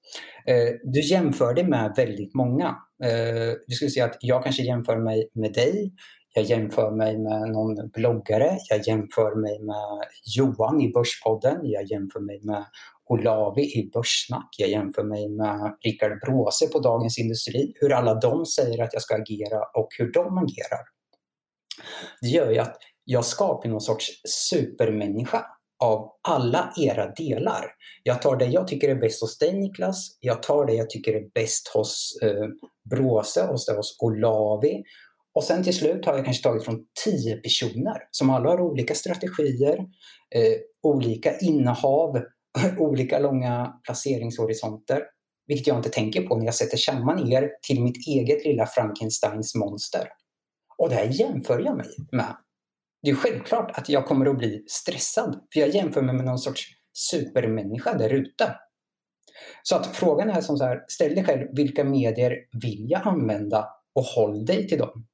Eh, du jämför dig med väldigt många. Eh, du skulle säga att jag kanske jämför mig med dig, jag jämför mig med någon bloggare, jag jämför mig med Johan i Börspodden, jag jämför mig med Olavi i Börssnack, jag jämför mig med Rickard Bråse på Dagens Industri, hur alla de säger att jag ska agera och hur de agerar. Det gör ju att jag skapar någon sorts supermänniska av alla era delar. Jag tar det jag tycker är bäst hos dig Niklas, jag tar det jag tycker är bäst hos eh, Bråse, hos, hos Olavi och sen till slut har jag kanske tagit från tio personer som alla har olika strategier, eh, olika innehav, olika långa placeringshorisonter. Vilket jag inte tänker på när jag sätter samman er till mitt eget lilla Frankensteins monster. Och det här jämför jag mig med. Det är självklart att jag kommer att bli stressad, för jag jämför mig med någon sorts supermänniska där ute. Så att frågan är som så här, ställ dig själv, vilka medier vill jag använda och håll dig till dem.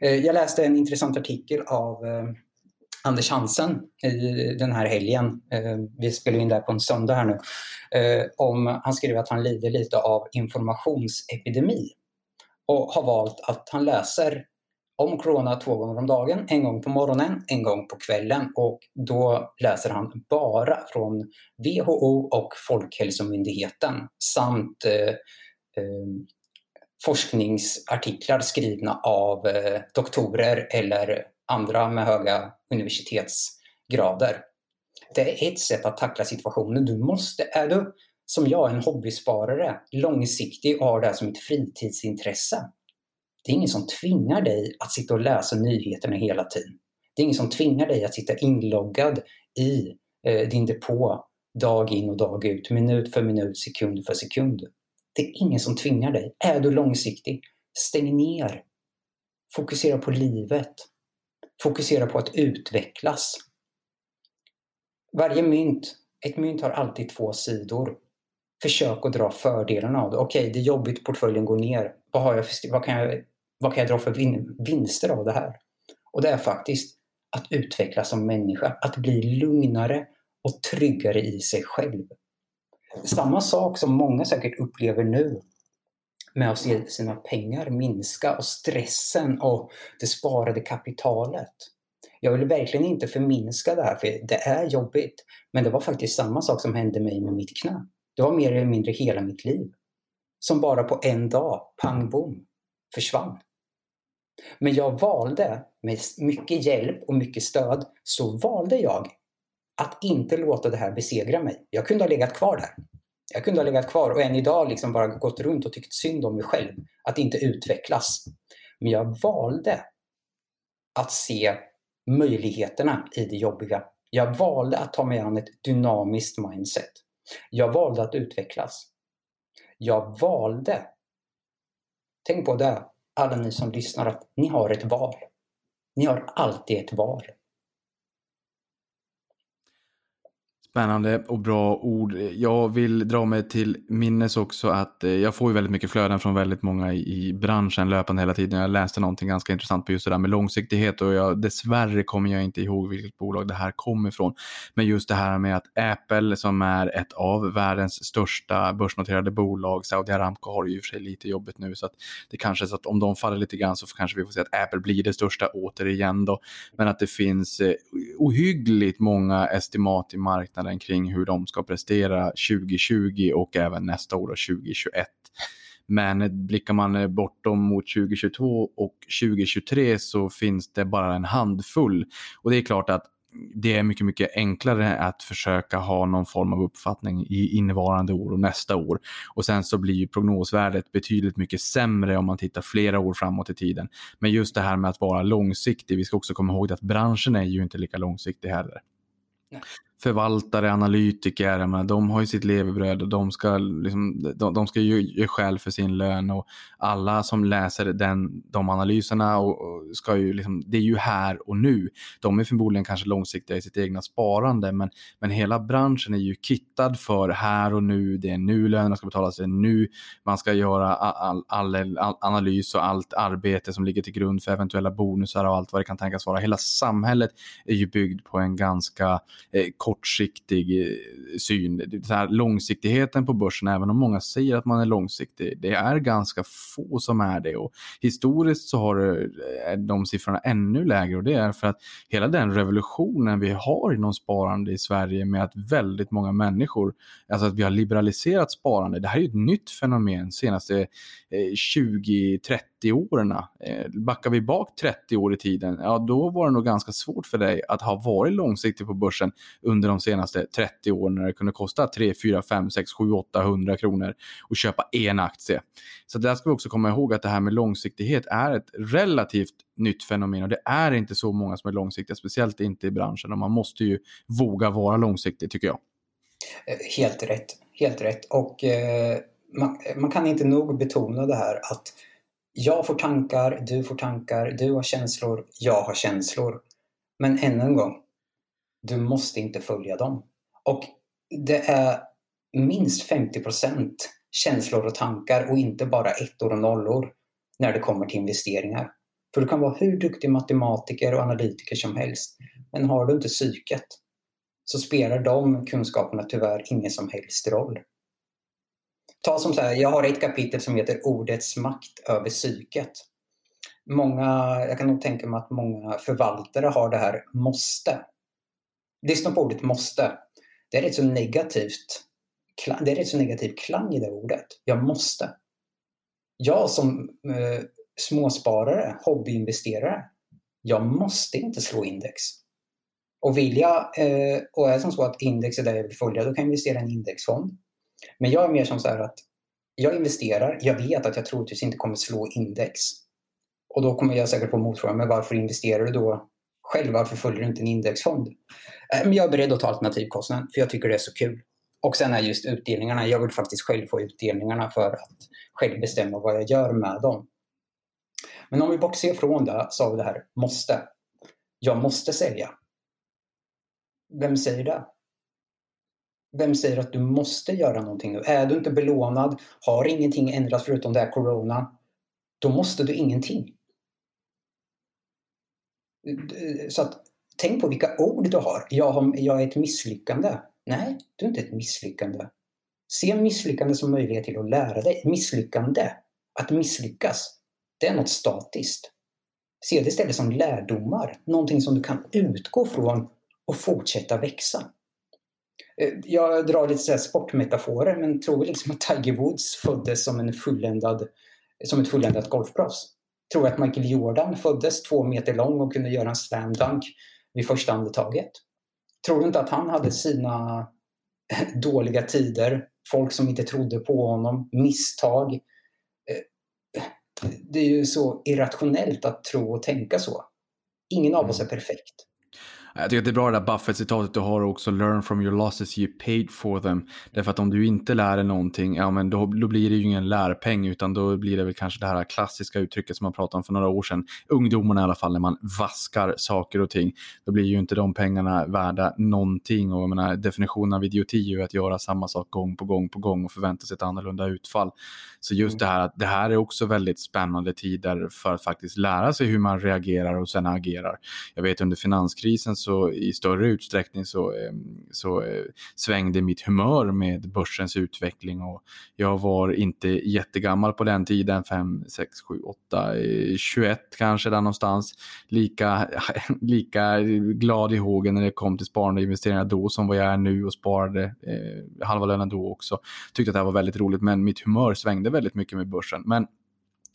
Eh, jag läste en intressant artikel av eh, Anders Hansen i den här helgen. Eh, vi spelar in det här på en söndag här nu. Om, han skriver att han lider lite av informationsepidemi och har valt att han läser om corona två gånger om dagen, en gång på morgonen, en gång på kvällen och då läser han bara från WHO och Folkhälsomyndigheten samt eh, eh, forskningsartiklar skrivna av eh, doktorer eller andra med höga universitetsgrader. Det är ett sätt att tackla situationen. Du måste, är du som jag en hobbysparare, långsiktig och har det här som ett fritidsintresse. Det är ingen som tvingar dig att sitta och läsa nyheterna hela tiden. Det är ingen som tvingar dig att sitta inloggad i eh, din depå dag in och dag ut, minut för minut, sekund för sekund. Det är ingen som tvingar dig. Är du långsiktig, stäng ner. Fokusera på livet. Fokusera på att utvecklas. Varje mynt, ett mynt har alltid två sidor. Försök att dra fördelarna av det. Okej, okay, det är jobbigt, portföljen går ner. Vad, har jag vad, kan jag, vad kan jag dra för vin, vinster av det här? Och det är faktiskt att utvecklas som människa, att bli lugnare och tryggare i sig själv. Samma sak som många säkert upplever nu med att se sina pengar minska och stressen och det sparade kapitalet. Jag vill verkligen inte förminska det här, för det är jobbigt. Men det var faktiskt samma sak som hände mig med mitt knä. Det var mer eller mindre hela mitt liv. Som bara på en dag, pang bom, försvann. Men jag valde, med mycket hjälp och mycket stöd, så valde jag att inte låta det här besegra mig. Jag kunde ha legat kvar där. Jag kunde ha legat kvar och än idag liksom bara gått runt och tyckt synd om mig själv. Att inte utvecklas. Men jag valde att se möjligheterna i det jobbiga. Jag valde att ta mig an ett dynamiskt mindset. Jag valde att utvecklas. Jag valde, tänk på det, alla ni som lyssnar, att ni har ett val. Ni har alltid ett val. Spännande och bra ord. Jag vill dra mig till minnes också att eh, jag får ju väldigt mycket flöden från väldigt många i branschen löpande hela tiden. Jag läste någonting ganska intressant på just det där med långsiktighet och jag, dessvärre kommer jag inte ihåg vilket bolag det här kommer ifrån. Men just det här med att Apple som är ett av världens största börsnoterade bolag, Saudi Aramco har ju i och för sig lite jobbigt nu så att det kanske är så att om de faller lite grann så kanske vi får se att Apple blir det största återigen då. Men att det finns eh, ohyggligt många estimat i marknaden marknaden kring hur de ska prestera 2020 och även nästa år 2021. Men blickar man eh, bortom mot 2022 och 2023 så finns det bara en handfull. Och det är klart att det är mycket, mycket enklare att försöka ha någon form av uppfattning i innevarande år och nästa år. Och sen så blir ju prognosvärdet betydligt mycket sämre om man tittar flera år framåt i tiden. Men just det här med att vara långsiktig, vi ska också komma ihåg att branschen är ju inte lika långsiktig heller. Nej förvaltare, analytiker, menar, de har ju sitt levebröd och de ska, liksom, de, de ska ju ge skäl för sin lön och alla som läser den, de analyserna och, och, ska ju liksom, det är ju här och nu. De är förmodligen kanske långsiktiga i sitt egna sparande men, men hela branschen är ju kittad för här och nu, det är nu lönerna ska betalas, det är nu man ska göra all, all, all analys och allt arbete som ligger till grund för eventuella bonusar och allt vad det kan tänkas vara. Hela samhället är ju byggd på en ganska eh, kortsiktig eh, syn. Så här, långsiktigheten på börsen, även om många säger att man är långsiktig, det är ganska få som är det. Och historiskt så har eh, de siffrorna ännu lägre och det är för att hela den revolutionen vi har inom sparande i Sverige med att väldigt många människor, alltså att vi har liberaliserat sparande, det här är ju ett nytt fenomen senaste eh, 20-30 åren. Backar vi bak 30 år i tiden, ja då var det nog ganska svårt för dig att ha varit långsiktig på börsen under de senaste 30 åren när det kunde kosta 3, 4, 5, 6, 7, 800 kronor att köpa en aktie. Så där ska vi också komma ihåg att det här med långsiktighet är ett relativt nytt fenomen och det är inte så många som är långsiktiga, speciellt inte i branschen och man måste ju våga vara långsiktig tycker jag. Helt rätt, helt rätt och eh, man, man, kan inte nog betona det här att jag får tankar, du får tankar, du har känslor, jag har känslor. Men ännu en gång, du måste inte följa dem. Och det är minst 50% känslor och tankar och inte bara ettor och nollor när det kommer till investeringar. För du kan vara hur duktig matematiker och analytiker som helst, men har du inte psyket så spelar de kunskaperna tyvärr ingen som helst roll. Ta som så här, jag har ett kapitel som heter Ordets makt över psyket. Många, jag kan nog tänka mig att många förvaltare har det här måste. Lyssna på ordet måste. Det är rätt så negativt. Det är rätt så negativ klang i det ordet. Jag måste. Jag som eh, småsparare, hobbyinvesterare, jag måste inte slå index. Och vill jag, eh, och är det som så att index är det jag vill följa, då kan jag investera i en indexfond. Men jag är mer som så här att jag investerar, jag vet att jag troligtvis inte kommer slå index. Och då kommer jag säkert få motfrågan, men varför investerar du då själv? Varför följer du inte en indexfond? Eh, men jag är beredd att ta alternativkostnaden, för jag tycker det är så kul. Och sen är just utdelningarna, jag vill faktiskt själv få utdelningarna för att själv bestämma vad jag gör med dem. Men om vi bortser från det så har vi det här måste. Jag måste sälja. Vem säger det? Vem säger att du måste göra någonting nu? Är du inte belånad, har ingenting ändrats förutom det här corona, då måste du ingenting. Så att, tänk på vilka ord du har. Jag, har. jag är ett misslyckande. Nej, du är inte ett misslyckande. Se misslyckande som möjlighet till att lära dig. Misslyckande, att misslyckas, det är något statiskt. Se det istället som lärdomar, någonting som du kan utgå från och fortsätta växa. Eh, jag drar lite så sportmetaforer men tror liksom att Tiger Woods föddes som, en fulländad, som ett fulländat golfproffs. Tror att Michael Jordan föddes två meter lång och kunde göra en slam dunk vid första andetaget. Tror du inte att han hade sina dåliga tider, folk som inte trodde på honom, misstag. Eh, det är ju så irrationellt att tro och tänka så. Ingen av oss är mm. perfekt. Jag tycker att det är bra det där Buffett-citatet du har också, learn from your losses you paid for them. Därför att om du inte lär dig någonting, ja men då, då blir det ju ingen lärpeng utan då blir det väl kanske det här klassiska uttrycket som man pratade om för några år sedan. Ungdomarna i alla fall, när man vaskar saker och ting, då blir ju inte de pengarna värda någonting. Och jag menar, definitionen av idioti är ju att göra samma sak gång på gång på gång och förvänta sig ett annorlunda utfall. Så just mm. det här att det här är också väldigt spännande tider för att faktiskt lära sig hur man reagerar och sen agerar. Jag vet under finanskrisen så i större utsträckning så, ehm, så eh, svängde mitt humör med börsens utveckling och jag var inte jättegammal på den tiden, 5, 6, 7, 8, 21 kanske där någonstans. Lika, lika glad i hågen när det kom till sparande och investeringar då som vad jag är nu och sparade eh, halva lönen då också. Tyckte att det här var väldigt roligt men mitt humör svängde väldigt mycket med börsen. Men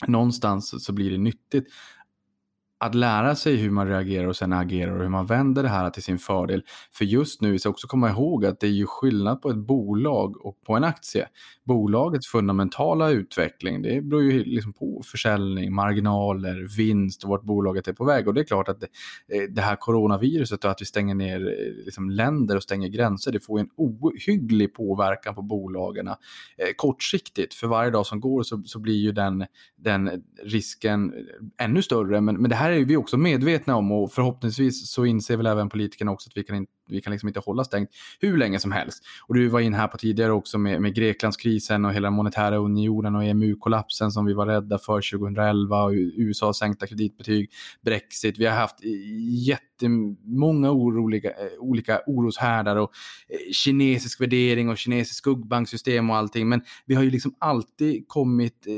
någonstans så blir det nyttigt att lära sig hur man reagerar och sen agerar och hur man vänder det här till sin fördel. För just nu vi ska också komma ihåg att det är ju skillnad på ett bolag och på en aktie. Bolagets fundamentala utveckling, det beror ju liksom på försäljning, marginaler, vinst och vart bolaget är på väg. Och det är klart att det, det här coronaviruset och att vi stänger ner eh, liksom länder och stänger gränser, det får en ohygglig påverkan på bolagen eh, kortsiktigt. För varje dag som går så, så blir ju den, den risken eh, ännu större. Men, men det här här är vi också medvetna om och förhoppningsvis så inser väl även politikerna också att vi kan, in, vi kan liksom inte hålla stängt hur länge som helst. Och du var in här på tidigare också med, med Greklandskrisen och hela monetära unionen och EMU-kollapsen som vi var rädda för 2011 och USA sänkta kreditbetyg, Brexit. Vi har haft jättemånga oroliga, olika oroshärdar och eh, kinesisk värdering och kinesisk skuggbanksystem och allting. Men vi har ju liksom alltid kommit eh,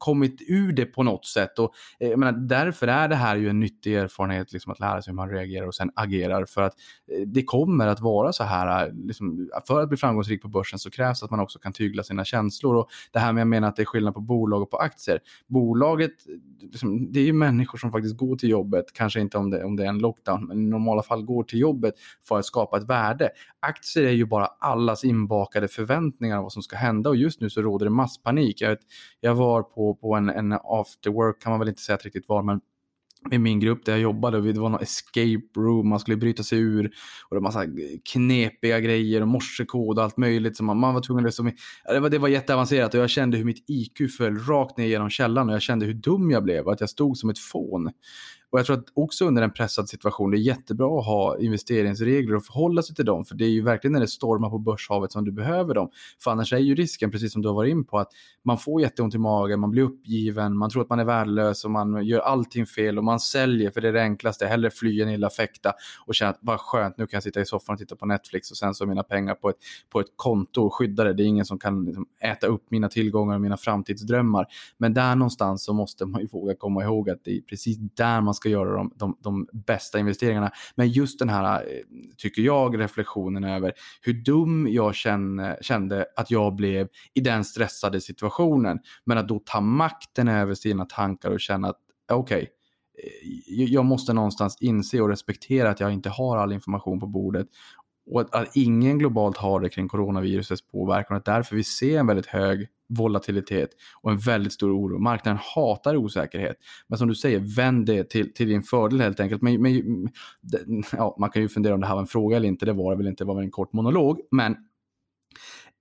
kommit ur det på något sätt. Och, eh, jag menar, därför är det här ju en nyttig erfarenhet liksom, att lära sig hur man reagerar och sen agerar. För att eh, det kommer att vara så här, eh, liksom, för att bli framgångsrik på börsen så krävs att man också kan tygla sina känslor. Och det här med jag menar att det är skillnad på bolag och på aktier. Bolaget, liksom, det är ju människor som faktiskt går till jobbet, kanske inte om det, om det är en lockdown, men i normala fall går till jobbet för att skapa ett värde. Aktier är ju bara allas inbakade förväntningar av vad som ska hända och just nu så råder det masspanik. Jag, vet, jag var på på, en, en after work kan man väl inte säga att riktigt var, men i min grupp där jag jobbade. Det var någon escape room, man skulle bryta sig ur. Och det var massa knepiga grejer och morsekod och allt möjligt. Så man, man var tvungen att... Liksom, det, var, det var jätteavancerat och jag kände hur mitt IQ föll rakt ner genom källan och jag kände hur dum jag blev. Att jag stod som ett fån. Och jag tror att också under en pressad situation, det är jättebra att ha investeringsregler och förhålla sig till dem. För det är ju verkligen när det stormar på börshavet som du behöver dem. För annars är ju risken, precis som du har varit in på, att man får jätteont i magen, man blir uppgiven, man tror att man är värdelös och man gör allting fel och man säljer för det är det enklaste. Hellre fly än illa fäkta och känna att vad skönt, nu kan jag sitta i soffan och titta på Netflix och sen så är mina pengar på ett, på ett konto och skydda Det är ingen som kan liksom, äta upp mina tillgångar och mina framtidsdrömmar. Men där någonstans så måste man ju våga komma ihåg att det är precis där man ska göra de, de, de bästa investeringarna. Men just den här, eh, tycker jag, reflektionen över hur dum jag kände, kände att jag blev i den stressade situationen. Men att då ta makten över sina tankar och känna att okej, eh, okay, jag måste någonstans inse och respektera att jag inte har all information på bordet och att, att, ingen globalt har det kring coronavirusets påverkan och därför vi ser en väldigt hög volatilitet och en väldigt stor oro. Marknaden hatar osäkerhet. Men som du säger, vänd det till, till din fördel helt enkelt. Men, men, ja, man kan ju fundera om det här var en fråga eller inte. Det var det väl inte, det var väl en kort monolog. Men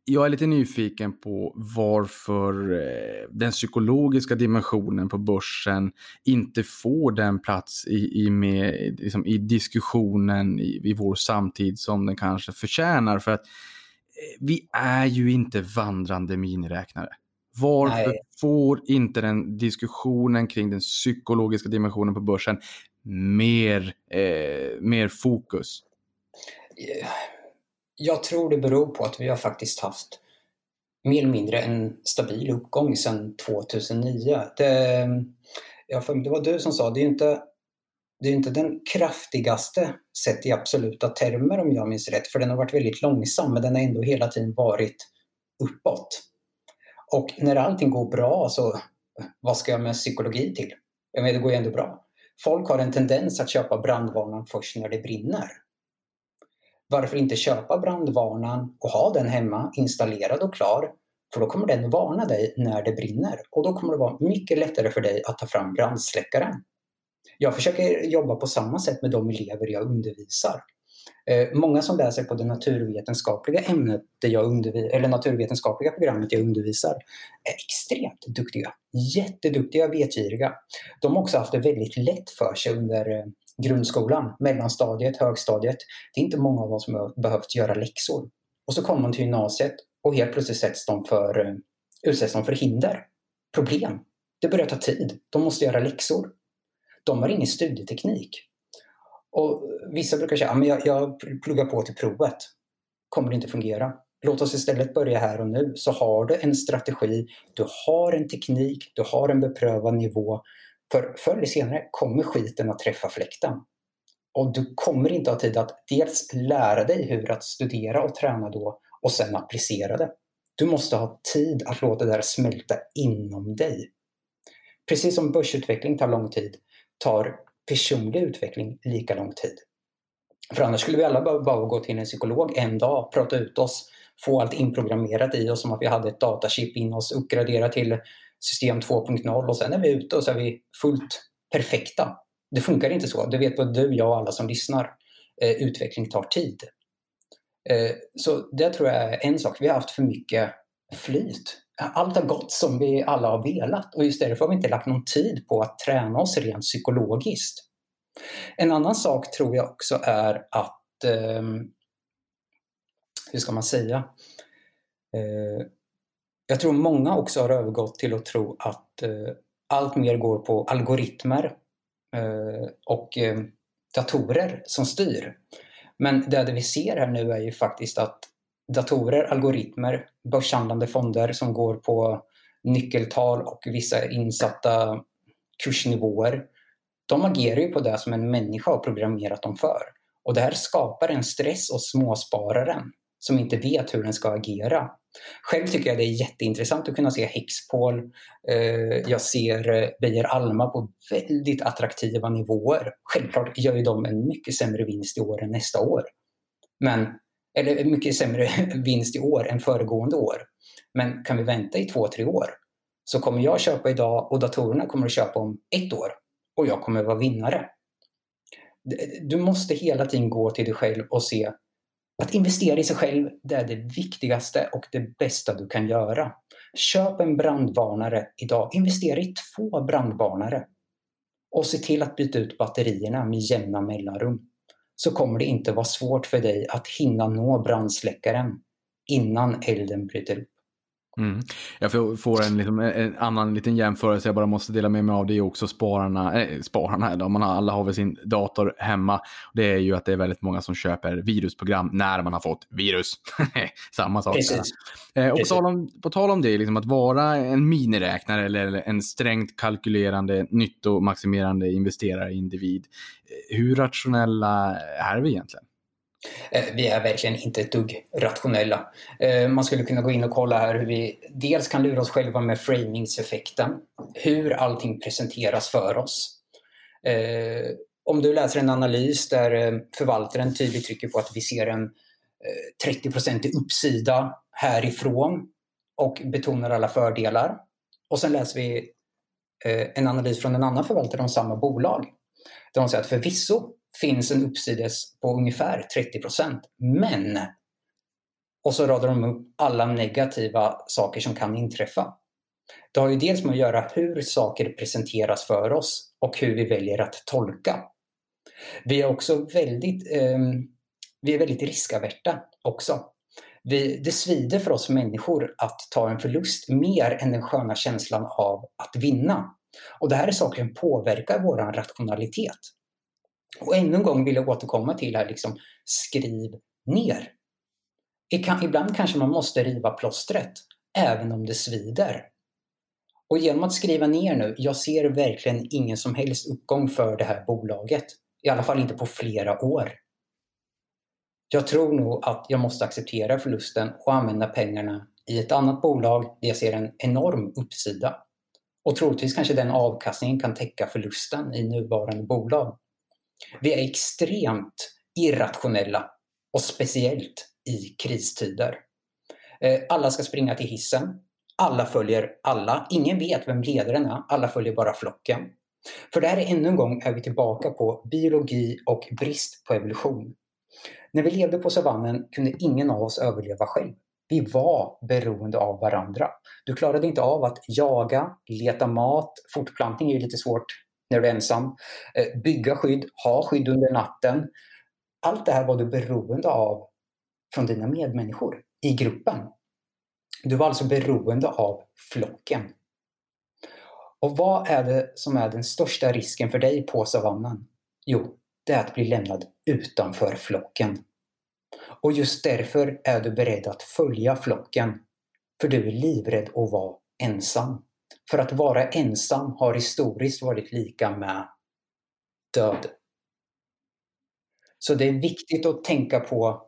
jag är lite nyfiken på varför eh, den psykologiska dimensionen på börsen inte får den plats i, i, med, liksom i diskussionen i, i vår samtid som den kanske förtjänar. För att eh, vi är ju inte vandrande miniräknare. Varför Nej. får inte den diskussionen kring den psykologiska dimensionen på börsen mer, eh, mer fokus? Yeah jag tror det beror på att vi har faktiskt haft mer eller mindre en stabil uppgång sedan 2009. Det, det var du som sa, det är inte, det är inte den kraftigaste sett i absoluta termer om jag minns rätt, för den har varit väldigt långsam, men den har ändå hela tiden varit uppåt. Och när allting går bra, så vad ska jag med psykologi till? Jag menar, det går ju ändå bra. Folk har en tendens att köpa brandvarnaren först när det brinner. Varför inte köpa brandvarnaren och ha den hemma installerad och klar? För då kommer den varna dig när det brinner och då kommer det vara mycket lättare för dig att ta fram brandsläckaren. Jag försöker jobba på samma sätt med de elever jag undervisar. Eh, många som läser på det naturvetenskapliga ämnet där jag undervis- eller naturvetenskapliga programmet jag undervisar är extremt duktiga. Jätteduktiga, vetgiriga. De har också haft det väldigt lätt för sig under eh, grundskolan, mellanstadiet, högstadiet. Det är inte många av oss som har behövt göra läxor. Och så kommer man till gymnasiet och helt plötsligt sätts de för, eh, utsätts de för hinder, problem. Det börjar ta tid. De måste göra läxor. De har ingen studieteknik. Och vissa brukar säga, ah, att jag, jag pluggar på till provet. Kommer det inte fungera? Låt oss istället börja här och nu. Så har du en strategi, du har en teknik, du har en beprövad nivå. För förr eller senare kommer skiten att träffa fläkten. Och du kommer inte ha tid att dels lära dig hur att studera och träna då och sen applicera det. Du måste ha tid att låta det här smälta inom dig. Precis som börsutveckling tar lång tid tar personlig utveckling lika lång tid. För annars skulle vi alla behöva gå till en psykolog en dag, prata ut oss, få allt inprogrammerat i oss som att vi hade ett datachip in oss, uppgradera till system 2.0 och sen är vi ute och så är vi fullt perfekta. Det funkar inte så. Det vet både du, jag och alla som lyssnar. Eh, utveckling tar tid. Eh, så det tror jag är en sak. Vi har haft för mycket flyt. Allt har gått som vi alla har velat och just därför har vi inte lagt någon tid på att träna oss rent psykologiskt. En annan sak tror jag också är att, eh, hur ska man säga? Eh, jag tror många också har övergått till att tro att eh, allt mer går på algoritmer eh, och eh, datorer som styr. Men det vi ser här nu är ju faktiskt att datorer, algoritmer, börshandlande fonder som går på nyckeltal och vissa insatta kursnivåer. De agerar ju på det som en människa har programmerat dem för. Och det här skapar en stress hos småspararen som inte vet hur den ska agera. Själv tycker jag det är jätteintressant att kunna se Hexpol. Eh, jag ser eh, Beijer Alma på väldigt attraktiva nivåer. Självklart gör ju de en mycket sämre vinst i år än nästa år. Men, eller mycket sämre vinst i år än föregående år. Men kan vi vänta i två, tre år så kommer jag köpa idag och datorerna kommer att köpa om ett år och jag kommer vara vinnare. Du måste hela tiden gå till dig själv och se att investera i sig själv, det är det viktigaste och det bästa du kan göra. Köp en brandvarnare idag. Investera i två brandvarnare. Och se till att byta ut batterierna med jämna mellanrum. Så kommer det inte vara svårt för dig att hinna nå brandsläckaren innan elden bryter upp. Mm. Jag får en, liksom, en, annan liten jämförelse, jag bara måste dela med mig av det också. Spararna, äh, spararna då, man har, alla har väl sin dator hemma. Det är ju att det är väldigt många som köper virusprogram när man har fått virus. Samma sak. Eh, och på tal, om, på tal om det, liksom, att vara en miniräknare eller en strängt kalkylerande, nyttomaximerande investerare individ. Eh, hur rationella är vi egentligen? Eh, vi är verkligen inte ett dugg rationella. Eh, man skulle kunna gå in och kolla här hur vi dels kan lura oss själva med framingseffekten. Hur allting presenteras för oss. Eh, om du läser en analys där förvaltaren tydligt trycker på att vi ser en 30-procentig uppsida härifrån och betonar alla fördelar. Och sen läser vi en analys från en annan förvaltare om samma bolag. Där de säger att förvisso finns en uppsides på ungefär 30 procent. Men, och så radar de upp alla negativa saker som kan inträffa. Det har ju dels med att göra hur saker presenteras för oss och hur vi väljer att tolka. Vi är också väldigt, eh, vi är väldigt riskaverta också. Vi, det svider för oss människor att ta en förlust mer än den sköna känslan av att vinna. Och det här är saker som påverkar vår rationalitet. Och ännu en gång vill jag återkomma till här, liksom, skriv ner. Ibland kanske man måste riva plåstret, även om det svider. Och genom att skriva ner nu, jag ser verkligen ingen som helst uppgång för det här bolaget. I alla fall inte på flera år. Jag tror nog att jag måste acceptera förlusten och använda pengarna i ett annat bolag där jag ser en enorm uppsida. Och troligtvis kanske den avkastningen kan täcka förlusten i nuvarande bolag. Vi är extremt irrationella och speciellt i kristider. Eh, alla ska springa till hissen. Alla följer alla. Ingen vet vem ledaren är. Alla följer bara flocken. För där är ännu en gång är vi tillbaka på biologi och brist på evolution. När vi levde på savannen kunde ingen av oss överleva själv. Vi var beroende av varandra. Du klarade inte av att jaga, leta mat, fortplantning är ju lite svårt när du är ensam. Eh, bygga skydd, ha skydd under natten. Allt det här var du beroende av från dina medmänniskor i gruppen. Du var alltså beroende av flocken. Och vad är det som är den största risken för dig på savannen? Jo, det är att bli lämnad utanför flocken. Och just därför är du beredd att följa flocken. För du är livrädd att vara ensam. För att vara ensam har historiskt varit lika med död. Så det är viktigt att tänka på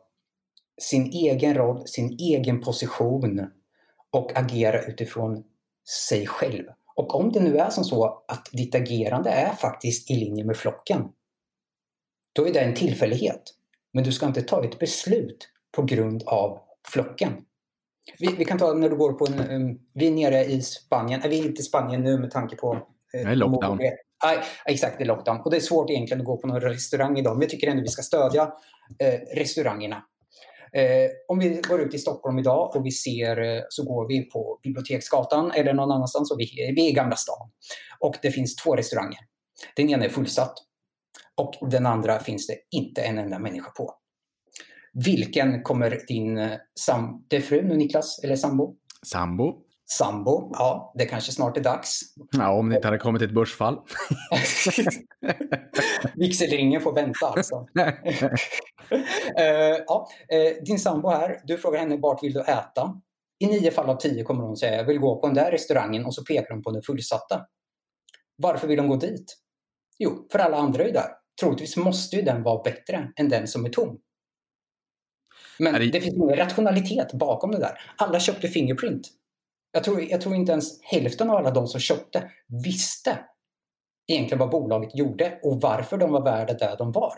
sin egen roll, sin egen position och agera utifrån sig själv. Och om det nu är som så att ditt agerande är faktiskt i linje med flocken, då är det en tillfällighet. Men du ska inte ta ett beslut på grund av flocken. Vi, vi kan ta när du går på en... Um, vi är nere i Spanien. Nej, vi är inte i Spanien nu med tanke på... Det är lockdown. Nej, exakt, det är lockdown. Och det är svårt egentligen att gå på någon restaurang idag. Men jag tycker ändå vi ska stödja eh, restaurangerna. Eh, om vi går ut i Stockholm idag och vi ser, eh, så går vi på Biblioteksgatan eller någon annanstans och vi, vi är i Gamla stan. Och det finns två restauranger. Den ena är fullsatt och den andra finns det inte en enda människa på. Vilken kommer din eh, sam... Det är fru nu Niklas, eller sambo? Sambo. Sambo, ja, det kanske snart är dags. Ja, om det inte hade kommit ett börsfall. Vigselringen får vänta alltså. uh, ja, uh, din sambo här, du frågar henne vart vill du äta? I nio fall av tio kommer hon säga jag vill gå på den där restaurangen och så pekar hon på den fullsatta. Varför vill hon gå dit? Jo, för alla andra är där. Troligtvis måste ju den vara bättre än den som är tom. Men det... det finns ingen rationalitet bakom det där. Alla köpte Fingerprint. Jag tror, jag tror inte ens hälften av alla de som köpte visste egentligen vad bolaget gjorde och varför de var värda där de var.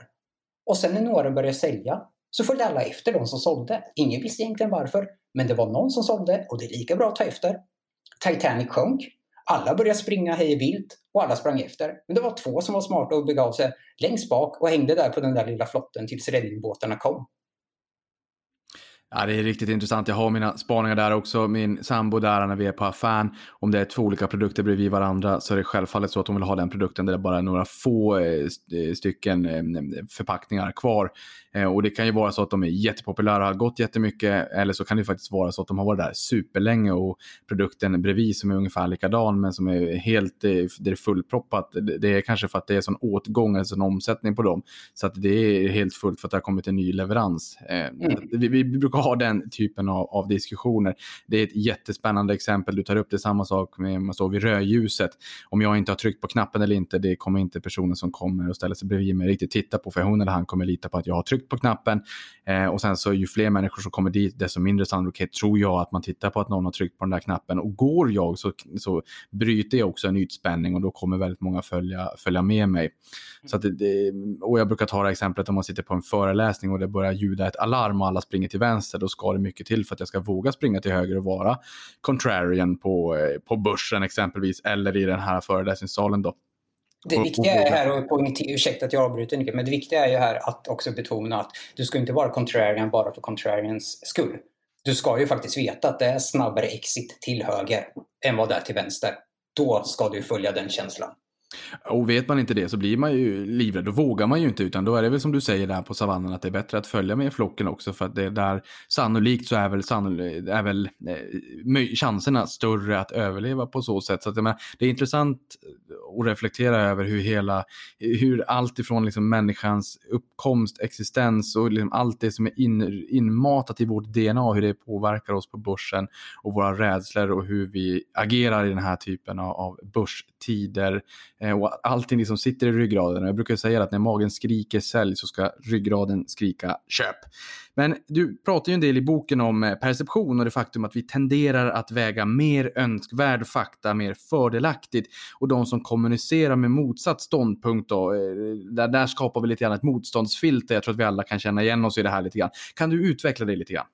Och sen när några började sälja så följde alla efter de som sålde. Ingen visste egentligen varför, men det var någon som sålde och det är lika bra att ta efter. Titanic sjönk. Alla började springa hej vilt och alla sprang efter. Men det var två som var smarta och begav sig längst bak och hängde där på den där lilla flotten tills räddningsbåtarna kom. Ja, det är riktigt intressant. Jag har mina spaningar där också. Min sambo där när vi är på affären. Om det är två olika produkter bredvid varandra så är det självfallet så att hon vill ha den produkten där det bara är några få eh, eh, stycken eh, förpackningar kvar. Och det kan ju vara så att de är jättepopulära, har gått jättemycket. Eller så kan det faktiskt vara så att de har varit där superlänge och produkten bredvid som är ungefär likadan men som är helt det är fullproppat. Det är kanske för att det är sån åtgång, alltså en omsättning på dem. Så att det är helt fullt för att det har kommit en ny leverans. Mm. Vi, vi brukar ha den typen av, av, diskussioner. Det är ett jättespännande exempel. Du tar upp det samma sak med man står vid rödljuset. Om jag inte har tryckt på knappen eller inte, det kommer inte personen som kommer och ställer sig bredvid mig riktigt titta på. För hon eller han kommer lita på att jag har tryckt på knappen. Eh, och sen så ju fler människor som kommer dit, desto mindre sannolikhet tror jag att man tittar på att någon har tryckt på den där knappen. Och går jag så, så bryter jag också en ytspänning och då kommer väldigt många följa, följa med mig. Så att det, och jag brukar ta det exemplet om man sitter på en föreläsning och det börjar ljuda ett alarm och alla springer till vänster. Då ska det mycket till för att jag ska våga springa till höger och vara contrarian på, eh, på börsen exempelvis eller i den här föreläsningssalen. Då. Det viktiga är här, och poängtera, ursäkta att jag avbryter men det viktiga är ju här att också betona att du ska inte vara contrarian bara för contrarians skull. Du ska ju faktiskt veta att det är snabbare exit till höger än vad det är till vänster. Då ska du följa den känslan. Och vet man inte det så blir man ju livrädd. Då vågar man ju inte utan då är det väl som du säger där på savannen att det är bättre att följa med flocken också för att det är där sannolikt så är väl, sannolikt, är väl eh, chanserna större att överleva på så sätt. Så att, menar, det är intressant att reflektera över hur hela, hur allt ifrån liksom människans uppkomst, existens och liksom allt det som är in, inmatat i vårt DNA, hur det påverkar oss på börsen och våra rädslor och hur vi agerar i den här typen av, av börstider Eh, Eh, och allting liksom sitter i ryggraden. Jag brukar säga att när magen skriker sälj så ska ryggraden skrika köp. Men du pratar ju en del i boken om eh, perception och det faktum att vi tenderar att väga mer önskvärd fakta mer fördelaktigt. Och de som kommunicerar med motsatt ståndpunkt då, eh, där, där skapar vi lite grann ett motståndsfilter. Jag tror att vi alla kan känna igen oss i det här lite grann. Kan du utveckla det lite grann?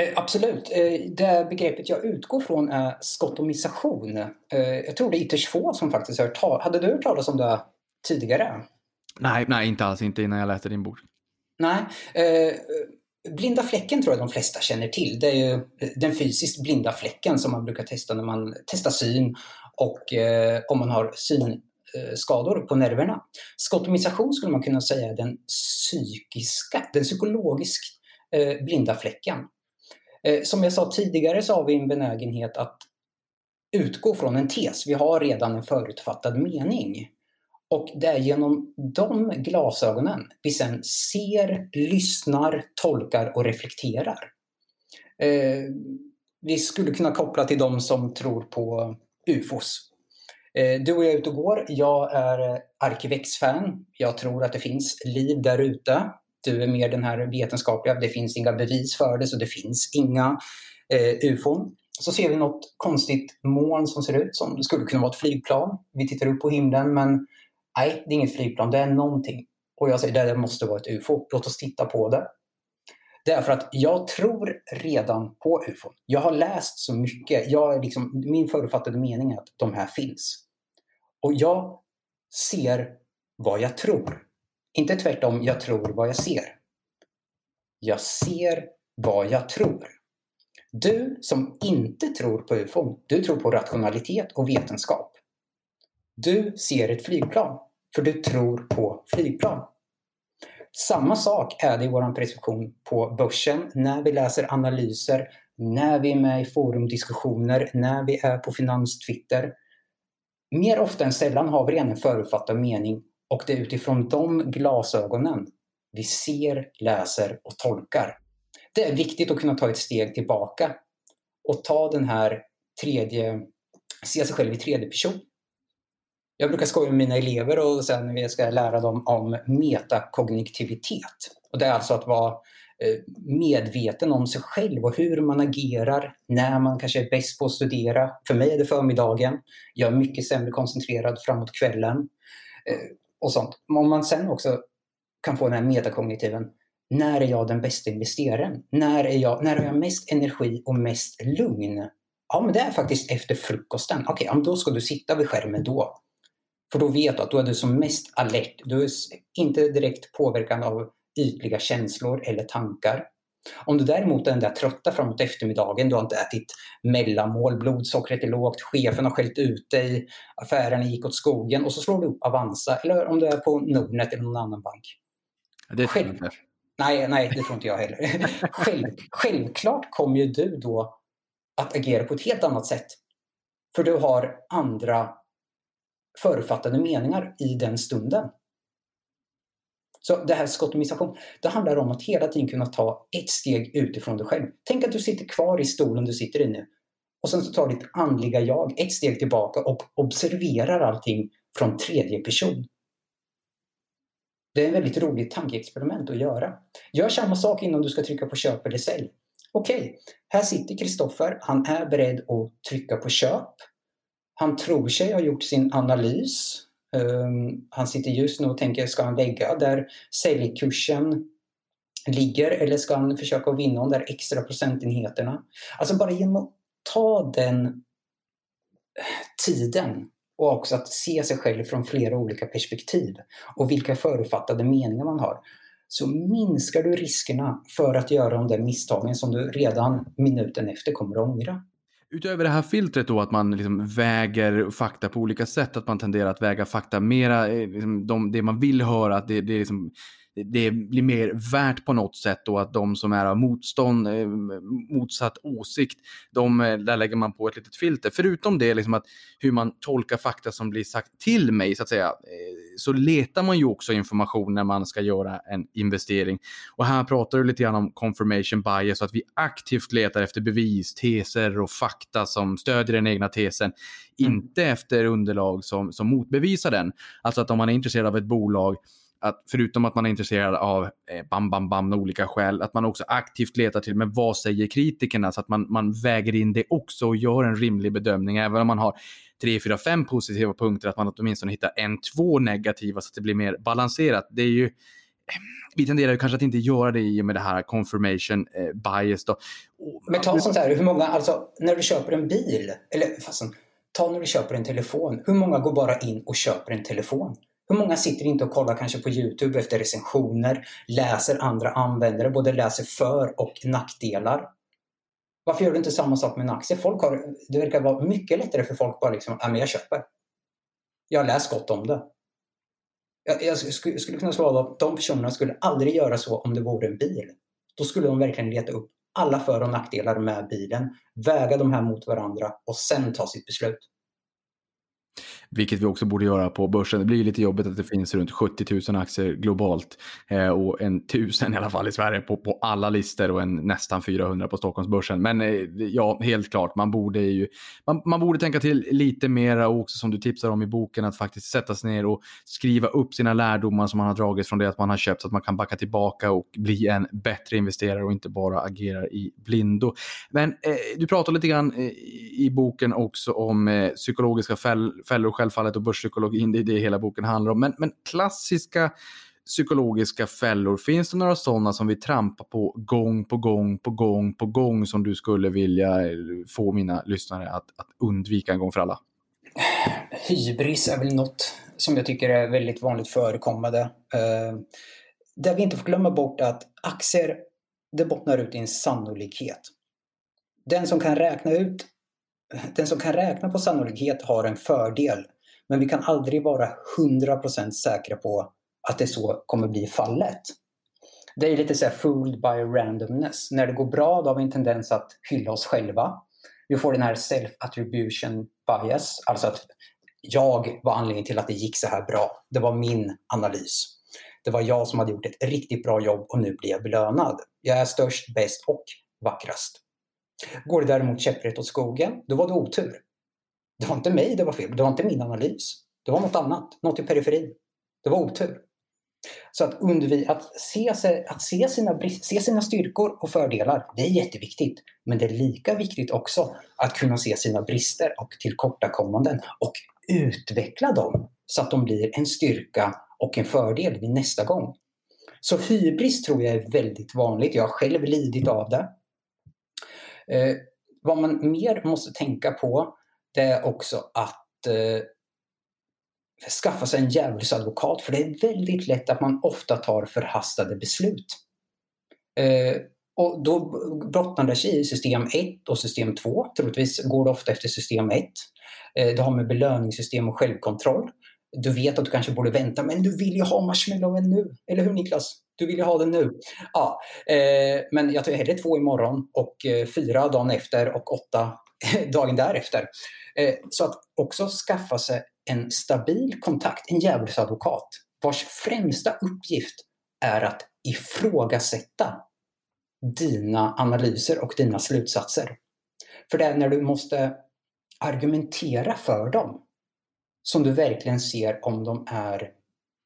Eh, absolut. Eh, det begreppet jag utgår från är skottomisation. Eh, jag tror det är ytterst få som faktiskt har hört talas Hade du hört talas om det tidigare? Nej, nej, inte alls. Inte innan jag läste din bok. Nej. Blinda fläcken tror jag de flesta känner till. Det är ju den fysiskt blinda fläcken som man brukar testa när man testar syn och om man har synskador på nerverna. Skottomisation skulle man kunna säga är den psykiska, den psykologiskt blinda fläcken. Eh, som jag sa tidigare så har vi en benägenhet att utgå från en tes. Vi har redan en förutfattad mening. Och det är genom de glasögonen vi sen ser, lyssnar, tolkar och reflekterar. Eh, vi skulle kunna koppla till de som tror på UFOs. Eh, du och jag är ute och går. Jag är Arkivex-fan. Jag tror att det finns liv där ute. Du är mer den här vetenskapliga. Det finns inga bevis för det, så det finns inga eh, UFOn. Så ser vi något konstigt moln som ser ut som det skulle kunna vara ett flygplan. Vi tittar upp på himlen, men nej, det är inget flygplan. Det är någonting. Och jag säger, det måste vara ett UFO. Låt oss titta på det. Därför att jag tror redan på UFO. Jag har läst så mycket. Jag liksom, min förutfattade mening är att de här finns. Och jag ser vad jag tror. Inte tvärtom, jag tror vad jag ser. Jag ser vad jag tror. Du som inte tror på UFO, du tror på rationalitet och vetenskap. Du ser ett flygplan, för du tror på flygplan. Samma sak är det i vår perception på börsen, när vi läser analyser, när vi är med i forumdiskussioner, när vi är på finanstwitter. Mer ofta än sällan har vi redan en förutfattad mening och det är utifrån de glasögonen vi ser, läser och tolkar. Det är viktigt att kunna ta ett steg tillbaka och ta den här tredje, se sig själv i tredje person. Jag brukar skoja med mina elever och sen när jag ska lära dem om metakognitivitet. Och det är alltså att vara eh, medveten om sig själv och hur man agerar när man kanske är bäst på att studera. För mig är det förmiddagen. Jag är mycket sämre koncentrerad framåt kvällen. Eh, och sånt. Om man sen också kan få den här metakognitiven. När är jag den bästa investeraren? När, är jag, när har jag mest energi och mest lugn? Ja, men det är faktiskt efter frukosten. Okej, okay, då ska du sitta vid skärmen då. För då vet du att då är du som mest alert. Du är inte direkt påverkad av ytliga känslor eller tankar. Om du däremot är den där trötta framåt eftermiddagen, du har inte ätit mellanmål, blodsockret är lågt, chefen har skällt ut dig, affären gick åt skogen och så slår du upp Avanza eller om du är på Nordnet eller någon annan bank. Det Själv... inte. Nej, nej, det tror inte jag heller. Själv, självklart kommer ju du då att agera på ett helt annat sätt. För du har andra förutfattade meningar i den stunden. Så det här skottomisation, det handlar om att hela tiden kunna ta ett steg utifrån dig själv. Tänk att du sitter kvar i stolen du sitter i nu. Och sen så tar ditt andliga jag ett steg tillbaka och observerar allting från tredje person. Det är en väldigt roligt tankeexperiment att göra. Gör samma sak innan du ska trycka på köp eller sälj. Okej, okay, här sitter Kristoffer. Han är beredd att trycka på köp. Han tror sig ha gjort sin analys. Um, han sitter just nu och tänker, ska han lägga där säljkursen ligger eller ska han försöka vinna de där extra procentenheterna? Alltså bara genom att ta den eh, tiden och också att se sig själv från flera olika perspektiv och vilka förutfattade meningar man har så minskar du riskerna för att göra de där misstagen som du redan minuten efter kommer att ångra. Utöver det här filtret då att man liksom väger fakta på olika sätt, att man tenderar att väga fakta mera, eh, liksom de, det man vill höra, att det, det är liksom det blir mer värt på något sätt då att de som är av motstånd, eh, motsatt åsikt, de, eh, där lägger man på ett litet filter. Förutom det, liksom att hur man tolkar fakta som blir sagt till mig, så att säga, eh, så letar man ju också information när man ska göra en investering. Och här pratar du lite grann om confirmation bias, så att vi aktivt letar efter bevis, teser och fakta som stödjer den egna tesen, mm. inte efter underlag som, som motbevisar den. Alltså att om man är intresserad av ett bolag att förutom att man är intresserad av eh, bam, bam, bam, olika skäl, att man också aktivt letar till, men vad säger kritikerna? Så att man, man väger in det också och gör en rimlig bedömning. Även om man har tre, fyra, fem positiva punkter, att man åtminstone hittar en, två negativa så att det blir mer balanserat. Det är ju vi tenderar ju kanske att inte göra det i och med det här confirmation eh, bias. Då. Men ta sånt här, hur många, alltså när du köper en bil, eller fastän, ta när du köper en telefon. Hur många går bara in och köper en telefon? Hur många sitter inte och kollar kanske på Youtube efter recensioner, läser andra användare, både läser för och nackdelar? Varför gör du inte samma sak med en aktie? Folk har, det verkar vara mycket lättare för folk bara liksom, ja men jag köper. Jag har läst gott om det. Jag, jag skulle, skulle kunna svara att de personerna skulle aldrig göra så om det vore en bil. Då skulle de verkligen leta upp alla för och nackdelar med bilen, väga de här mot varandra och sen ta sitt beslut vilket vi också borde göra på börsen. Det blir lite jobbigt att det finns runt 70 000 aktier globalt eh, och en tusen i alla fall i Sverige på, på alla listor och en nästan 400 på Stockholmsbörsen. Men eh, ja, helt klart, man borde ju man, man borde tänka till lite mera och också som du tipsar om i boken att faktiskt sätta sig ner och skriva upp sina lärdomar som man har dragit från det att man har köpt så att man kan backa tillbaka och bli en bättre investerare och inte bara agera i blindo. Men eh, du pratar lite grann eh, i boken också om eh, psykologiska fäll, fällor självfallet och börspsykologin, det är det hela boken handlar om. Men, men klassiska psykologiska fällor, finns det några sådana som vi trampar på gång på gång på gång på gång som du skulle vilja få mina lyssnare att, att undvika en gång för alla? Hybris är väl något som jag tycker är väldigt vanligt förekommande. Eh, där vi inte får glömma bort att aktier, det bottnar ut i en sannolikhet. Den som kan räkna ut den som kan räkna på sannolikhet har en fördel. Men vi kan aldrig vara 100% säkra på att det så kommer bli fallet. Det är lite så här fooled by randomness. När det går bra då har vi en tendens att hylla oss själva. Vi får den här self-attribution bias, alltså att jag var anledningen till att det gick så här bra. Det var min analys. Det var jag som hade gjort ett riktigt bra jobb och nu blir jag belönad. Jag är störst, bäst och vackrast. Går det däremot käpprätt åt skogen, då var det otur. Det var inte mig det var fel, det var inte min analys. Det var något annat, något i periferin. Det var otur. Så att, undvi att, se, sig, att se, sina, se sina styrkor och fördelar, det är jätteviktigt. Men det är lika viktigt också att kunna se sina brister och tillkortakommanden och utveckla dem så att de blir en styrka och en fördel vid nästa gång. Så hybris tror jag är väldigt vanligt. Jag har själv lidit av det. Eh, vad man mer måste tänka på det är också att eh, skaffa sig en djävulsadvokat för det är väldigt lätt att man ofta tar förhastade beslut. Eh, och då bottnar det sig i system 1 och system 2. Troligtvis går det ofta efter system 1. Eh, det har med belöningssystem och självkontroll. Du vet att du kanske borde vänta, men du vill ju ha marshmallowen nu. Eller hur Niklas? Du vill ju ha den nu. Ja, eh, men jag tar hellre två imorgon och eh, fyra dagen efter och åtta dagen därefter. Eh, så att också skaffa sig en stabil kontakt, en djävulsadvokat, vars främsta uppgift är att ifrågasätta dina analyser och dina slutsatser. För det är när du måste argumentera för dem som du verkligen ser om de är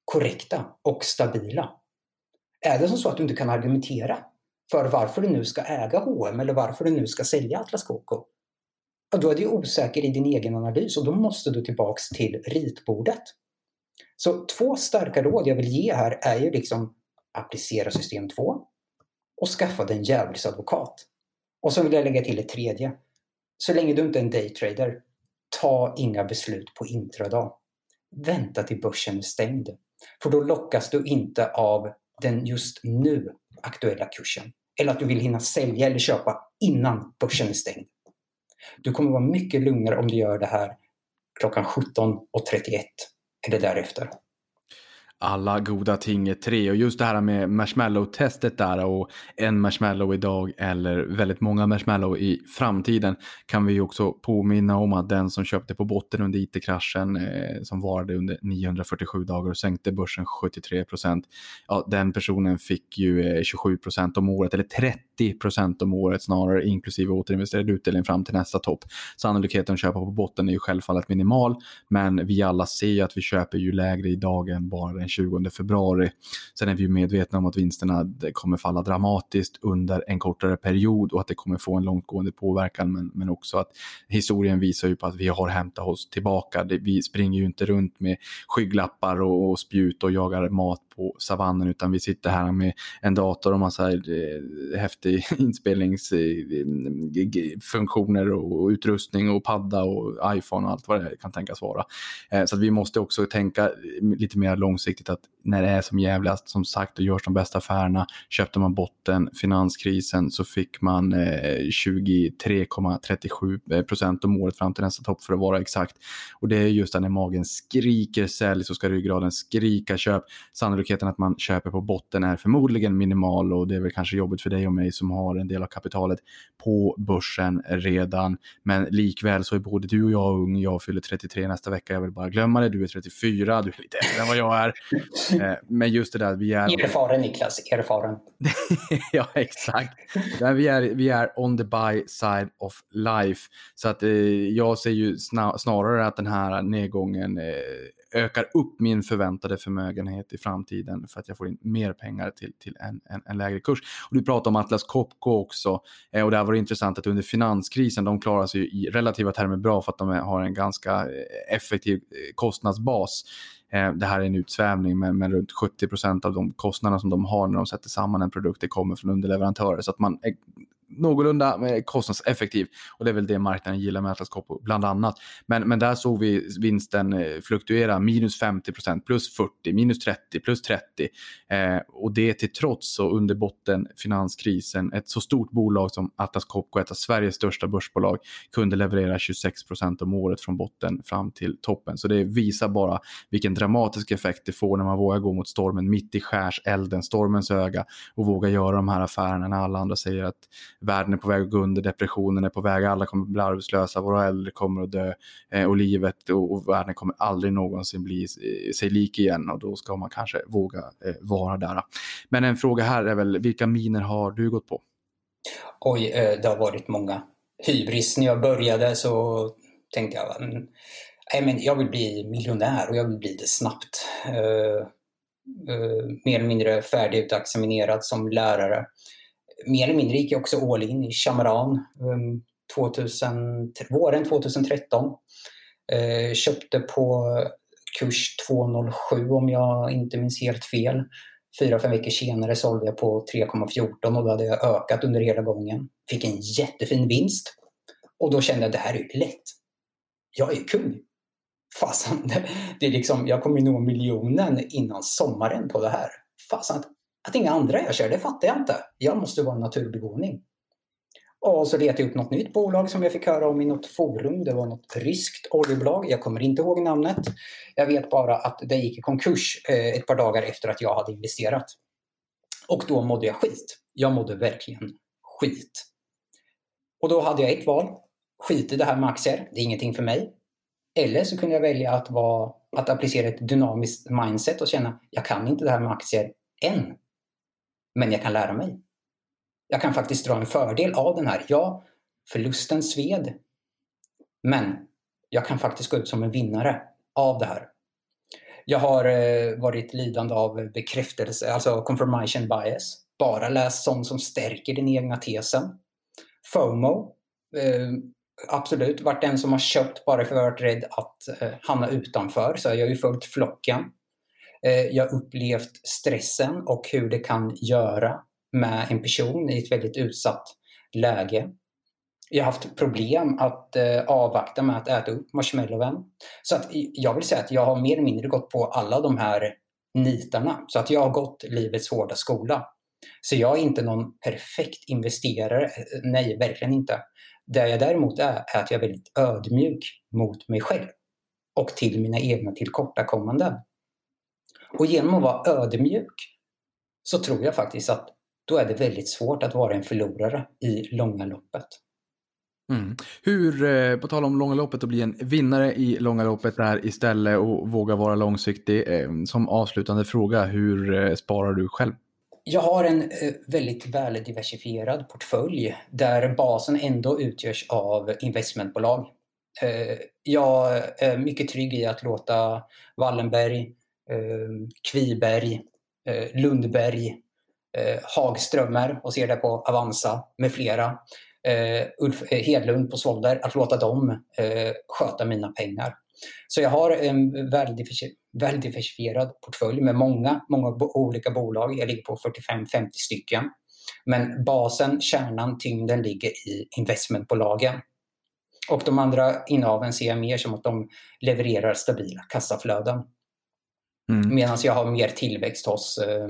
korrekta och stabila. Är det som så att du inte kan argumentera för varför du nu ska äga H&M eller varför du nu ska sälja Atlas Copco, då är du osäker i din egen analys och då måste du tillbaks till ritbordet. Så två starka råd jag vill ge här är ju liksom applicera system 2 och skaffa dig en djävulsadvokat. Och så vill jag lägga till ett tredje. Så länge du inte är en daytrader, ta inga beslut på intradag. Vänta till börsen är stängd. För då lockas du inte av den just nu aktuella kursen. Eller att du vill hinna sälja eller köpa innan börsen är stängd. Du kommer vara mycket lugnare om du gör det här klockan 17.31 eller därefter alla goda ting är tre. Och just det här med marshmallow-testet där och en marshmallow idag eller väldigt många marshmallow i framtiden kan vi också påminna om att den som köpte på botten under it-kraschen eh, som varade under 947 dagar och sänkte börsen 73 procent. Ja, den personen fick ju eh, 27 procent om året eller 30 procent om året snarare inklusive återinvesterad utdelning fram till nästa topp. Sannolikheten att köpa på botten är ju självfallet minimal men vi alla ser ju att vi köper ju lägre idag än bara den 20 februari. Sen är vi ju medvetna om att vinsterna kommer falla dramatiskt under en kortare period och att det kommer få en långtgående påverkan. Men, men också att historien visar ju på att vi har hämtat oss tillbaka. Vi springer ju inte runt med skygglappar och, och spjut och jagar mat på savannen utan vi sitter här med en dator och massa eh, häftig inspelningsfunktioner eh, och utrustning och padda och iPhone och allt vad det kan tänkas vara. Eh, så att vi måste också tänka eh, lite mer långsiktigt att när det är som jävligast som sagt och görs de bästa affärerna köpte man botten finanskrisen så fick man eh, 23,37 procent om året fram till nästa topp för att vara exakt. Och det är just när magen skriker sälj så ska ryggraden skrika köp. Sannolikt sannolikheten att man köper på botten är förmodligen minimal och det är väl kanske jobbigt för dig och mig som har en del av kapitalet på börsen redan. Men likväl så är både du och jag ung. Jag fyller 33 nästa vecka. Jag vill bara glömma det. Du är 34. Du är lite äldre än vad jag är. Eh, men just det där, vi är... Erfaren Niklas, erfaren. ja, exakt. Men vi, är, vi är on the buy side of life. Så att eh, jag ser ju snarare att den här nedgången eh, ökar upp min förväntade förmögenhet i framtiden för att jag får in mer pengar till, till en, en, en lägre kurs. Och du pratar om Atlas Copco också eh, och där var det intressant att under finanskrisen, de klarar sig i relativa termer bra för att de har en ganska eh, effektiv eh, kostnadsbas. Eh, det här är en utsvävning, men, men runt 70 procent av de kostnader som de har när de sätter samman en produkt det kommer från underleverantörer. Så att man någorlunda kostnadseffektiv. Och det är väl det marknaden gillar med Atlas Copco bland annat. Men, men där såg vi vinsten eh, fluktuera minus 50% plus 40, minus 30, plus 30. Eh, och det till trots så under botten finanskrisen, ett så stort bolag som Atlas Copco, ett av Sveriges största börsbolag, kunde leverera 26% om året från botten fram till toppen. Så det visar bara vilken dramatisk effekt det får när man vågar gå mot stormen mitt i skärselden, stormens öga och våga göra de här affärerna när alla andra säger att världen är på väg att gå under, depressionen är på väg, alla kommer att bli arbetslösa, våra äldre kommer att dö eh, och livet och, och världen kommer aldrig någonsin bli eh, sig lik igen och då ska man kanske våga eh, vara där. Men en fråga här är väl, vilka miner har du gått på? Oj, det har varit många. Hybris, när jag började så tänkte jag mm, nej, men jag vill bli miljonär och jag vill bli det snabbt. Uh, uh, mer eller mindre färdigutexaminerad som lärare mer eller mindre gick jag också all in i Shamaran ehm, 2000, våren 2013. Eh, köpte på kurs 207 om jag inte minns helt fel. Fyra, fem veckor senare sålde jag på 3,14 och då hade jag ökat under hela gången. Fick en jättefin vinst. Och då kände jag att det här är ju lätt. Jag är kung. Fasen, det, det är liksom, jag kommer nå miljonen innan sommaren på det här. Fasen, att inga andra jag kör, det fattar jag inte. Jag måste vara en naturbegåvning. Och så letade jag upp något nytt bolag som jag fick höra om i något forum. Det var något ryskt oljebolag. Jag kommer inte ihåg namnet. Jag vet bara att det gick i konkurs eh, ett par dagar efter att jag hade investerat. Och då mådde jag skit. Jag mådde verkligen skit. Och då hade jag ett val. Skit i det här med aktier. Det är ingenting för mig. Eller så kunde jag välja att, vara, att applicera ett dynamiskt mindset och känna jag kan inte det här med aktier än. Men jag kan lära mig. Jag kan faktiskt dra en fördel av den här. Ja, förlusten sved. Men jag kan faktiskt gå ut som en vinnare av det här. Jag har eh, varit lidande av bekräftelse, alltså confirmation bias. Bara läst sånt som stärker den egna tesen. FOMO. Eh, absolut, varit den som har köpt bara för att vara varit rädd att eh, hamna utanför. Så jag har ju följt flocken. Eh, jag har upplevt stressen och hur det kan göra med en person i ett väldigt utsatt läge. Jag har haft problem att eh, avvakta med att äta upp marshmallowen. Så att jag vill säga att jag har mer eller mindre gått på alla de här nitarna. Så att jag har gått livets hårda skola. Så jag är inte någon perfekt investerare. Eh, nej, verkligen inte. Det jag däremot är, är att jag är väldigt ödmjuk mot mig själv och till mina egna tillkortakommanden. Och genom att vara ödmjuk så tror jag faktiskt att då är det väldigt svårt att vara en förlorare i långa loppet. Mm. Hur, eh, på tal om långa loppet, att bli en vinnare i långa loppet där istället och våga vara långsiktig. Eh, som avslutande fråga, hur eh, sparar du själv? Jag har en väldigt väl diversifierad portfölj där basen ändå utgörs av investmentbolag. Jag är mycket trygg i att låta Wallenberg, Ehm, Kviberg, eh, Lundberg, eh, Hagströmer och ser det på Avanza med flera. Eh, Ulf eh, Hedlund på Svolder, att låta dem eh, sköta mina pengar. Så jag har en väldiversifierad portfölj med många, många olika bolag. Jag ligger på 45-50 stycken. Men basen, kärnan, tyngden ligger i investmentbolagen. Och de andra innehaven ser jag mer som att de levererar stabila kassaflöden. Mm. Medan jag har mer tillväxt hos eh,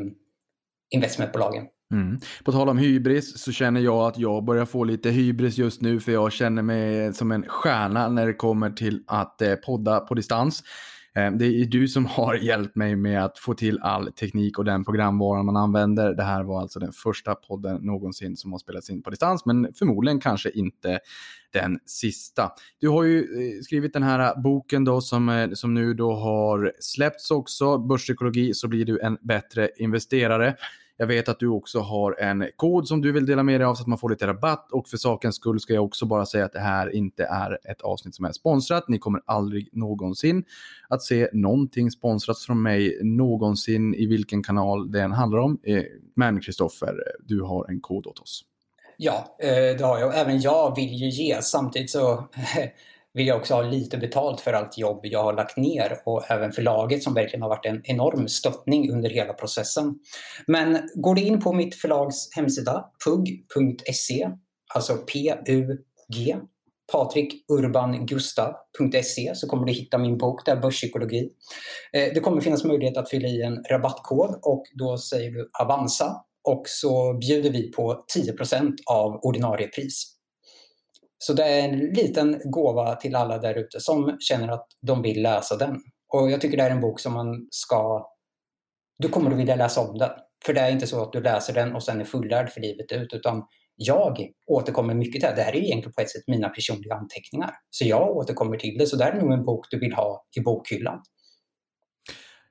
investmentbolagen. Mm. På tal om hybris så känner jag att jag börjar få lite hybris just nu för jag känner mig som en stjärna när det kommer till att eh, podda på distans. Eh, det är du som har hjälpt mig med att få till all teknik och den programvara man använder. Det här var alltså den första podden någonsin som har spelats in på distans, men förmodligen kanske inte den sista. Du har ju eh, skrivit den här boken då som, eh, som nu då har släppts också, Börspsykologi, så blir du en bättre investerare. Jag vet att du också har en kod som du vill dela med dig av så att man får lite rabatt och för sakens skull ska jag också bara säga att det här inte är ett avsnitt som är sponsrat. Ni kommer aldrig någonsin att se någonting sponsrat från mig någonsin i vilken kanal det än handlar om. Eh, men Kristoffer, du har en kod åt oss. Ja, eh, det har jag. Även jag vill ju ge. Samtidigt så vill jag också ha lite betalt för allt jobb jag har lagt ner och även förlaget som verkligen har varit en enorm stöttning under hela processen. Men går du in på mitt förlags hemsida, pug.se, alltså P-U-G, patrikurbangustav.se så kommer du hitta min bok där, Börspsykologi. Eh, det kommer finnas möjlighet att fylla i en rabattkod och då säger du Avanza och så bjuder vi på 10% av ordinarie pris. Så det är en liten gåva till alla där ute som känner att de vill läsa den. Och jag tycker det är en bok som man ska... Du kommer att vilja läsa om den. För det är inte så att du läser den och sen är fullärd för livet ut, utan jag återkommer mycket till det. Det här är egentligen på ett sätt mina personliga anteckningar. Så jag återkommer till det. Så det här är nog en bok du vill ha i bokhyllan.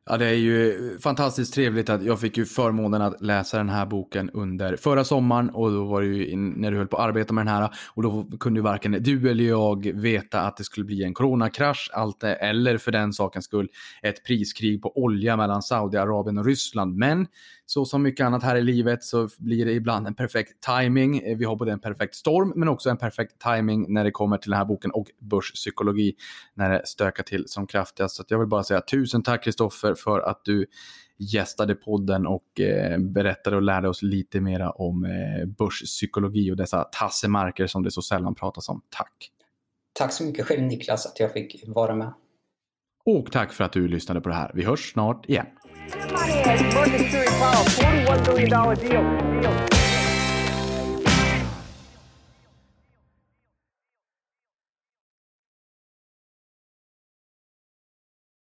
Ja, det är ju fantastiskt trevligt att jag fick ju förmånen att läsa den här boken under förra sommaren och då var det ju när du höll på att arbeta med den här och då kunde ju varken du eller jag veta att det skulle bli en coronakrasch allt det, eller för den sakens skull ett priskrig på olja mellan Saudiarabien och Ryssland. Men så som mycket annat här i livet så blir det ibland en perfekt timing. Vi har både en perfekt storm men också en perfekt timing när det kommer till den här boken och börspsykologi när det stökar till som kraftigast. Så jag vill bara säga tusen tack Kristoffer för att du gästade podden och eh, berättade och lärde oss lite mera om eh, börspsykologi och dessa tassemarker som det så sällan pratas om. Tack! Tack så mycket själv Niklas att jag fick vara med. Och tack för att du lyssnade på det här. Vi hörs snart igen. Money has emergency power, $41 billion deal. deal.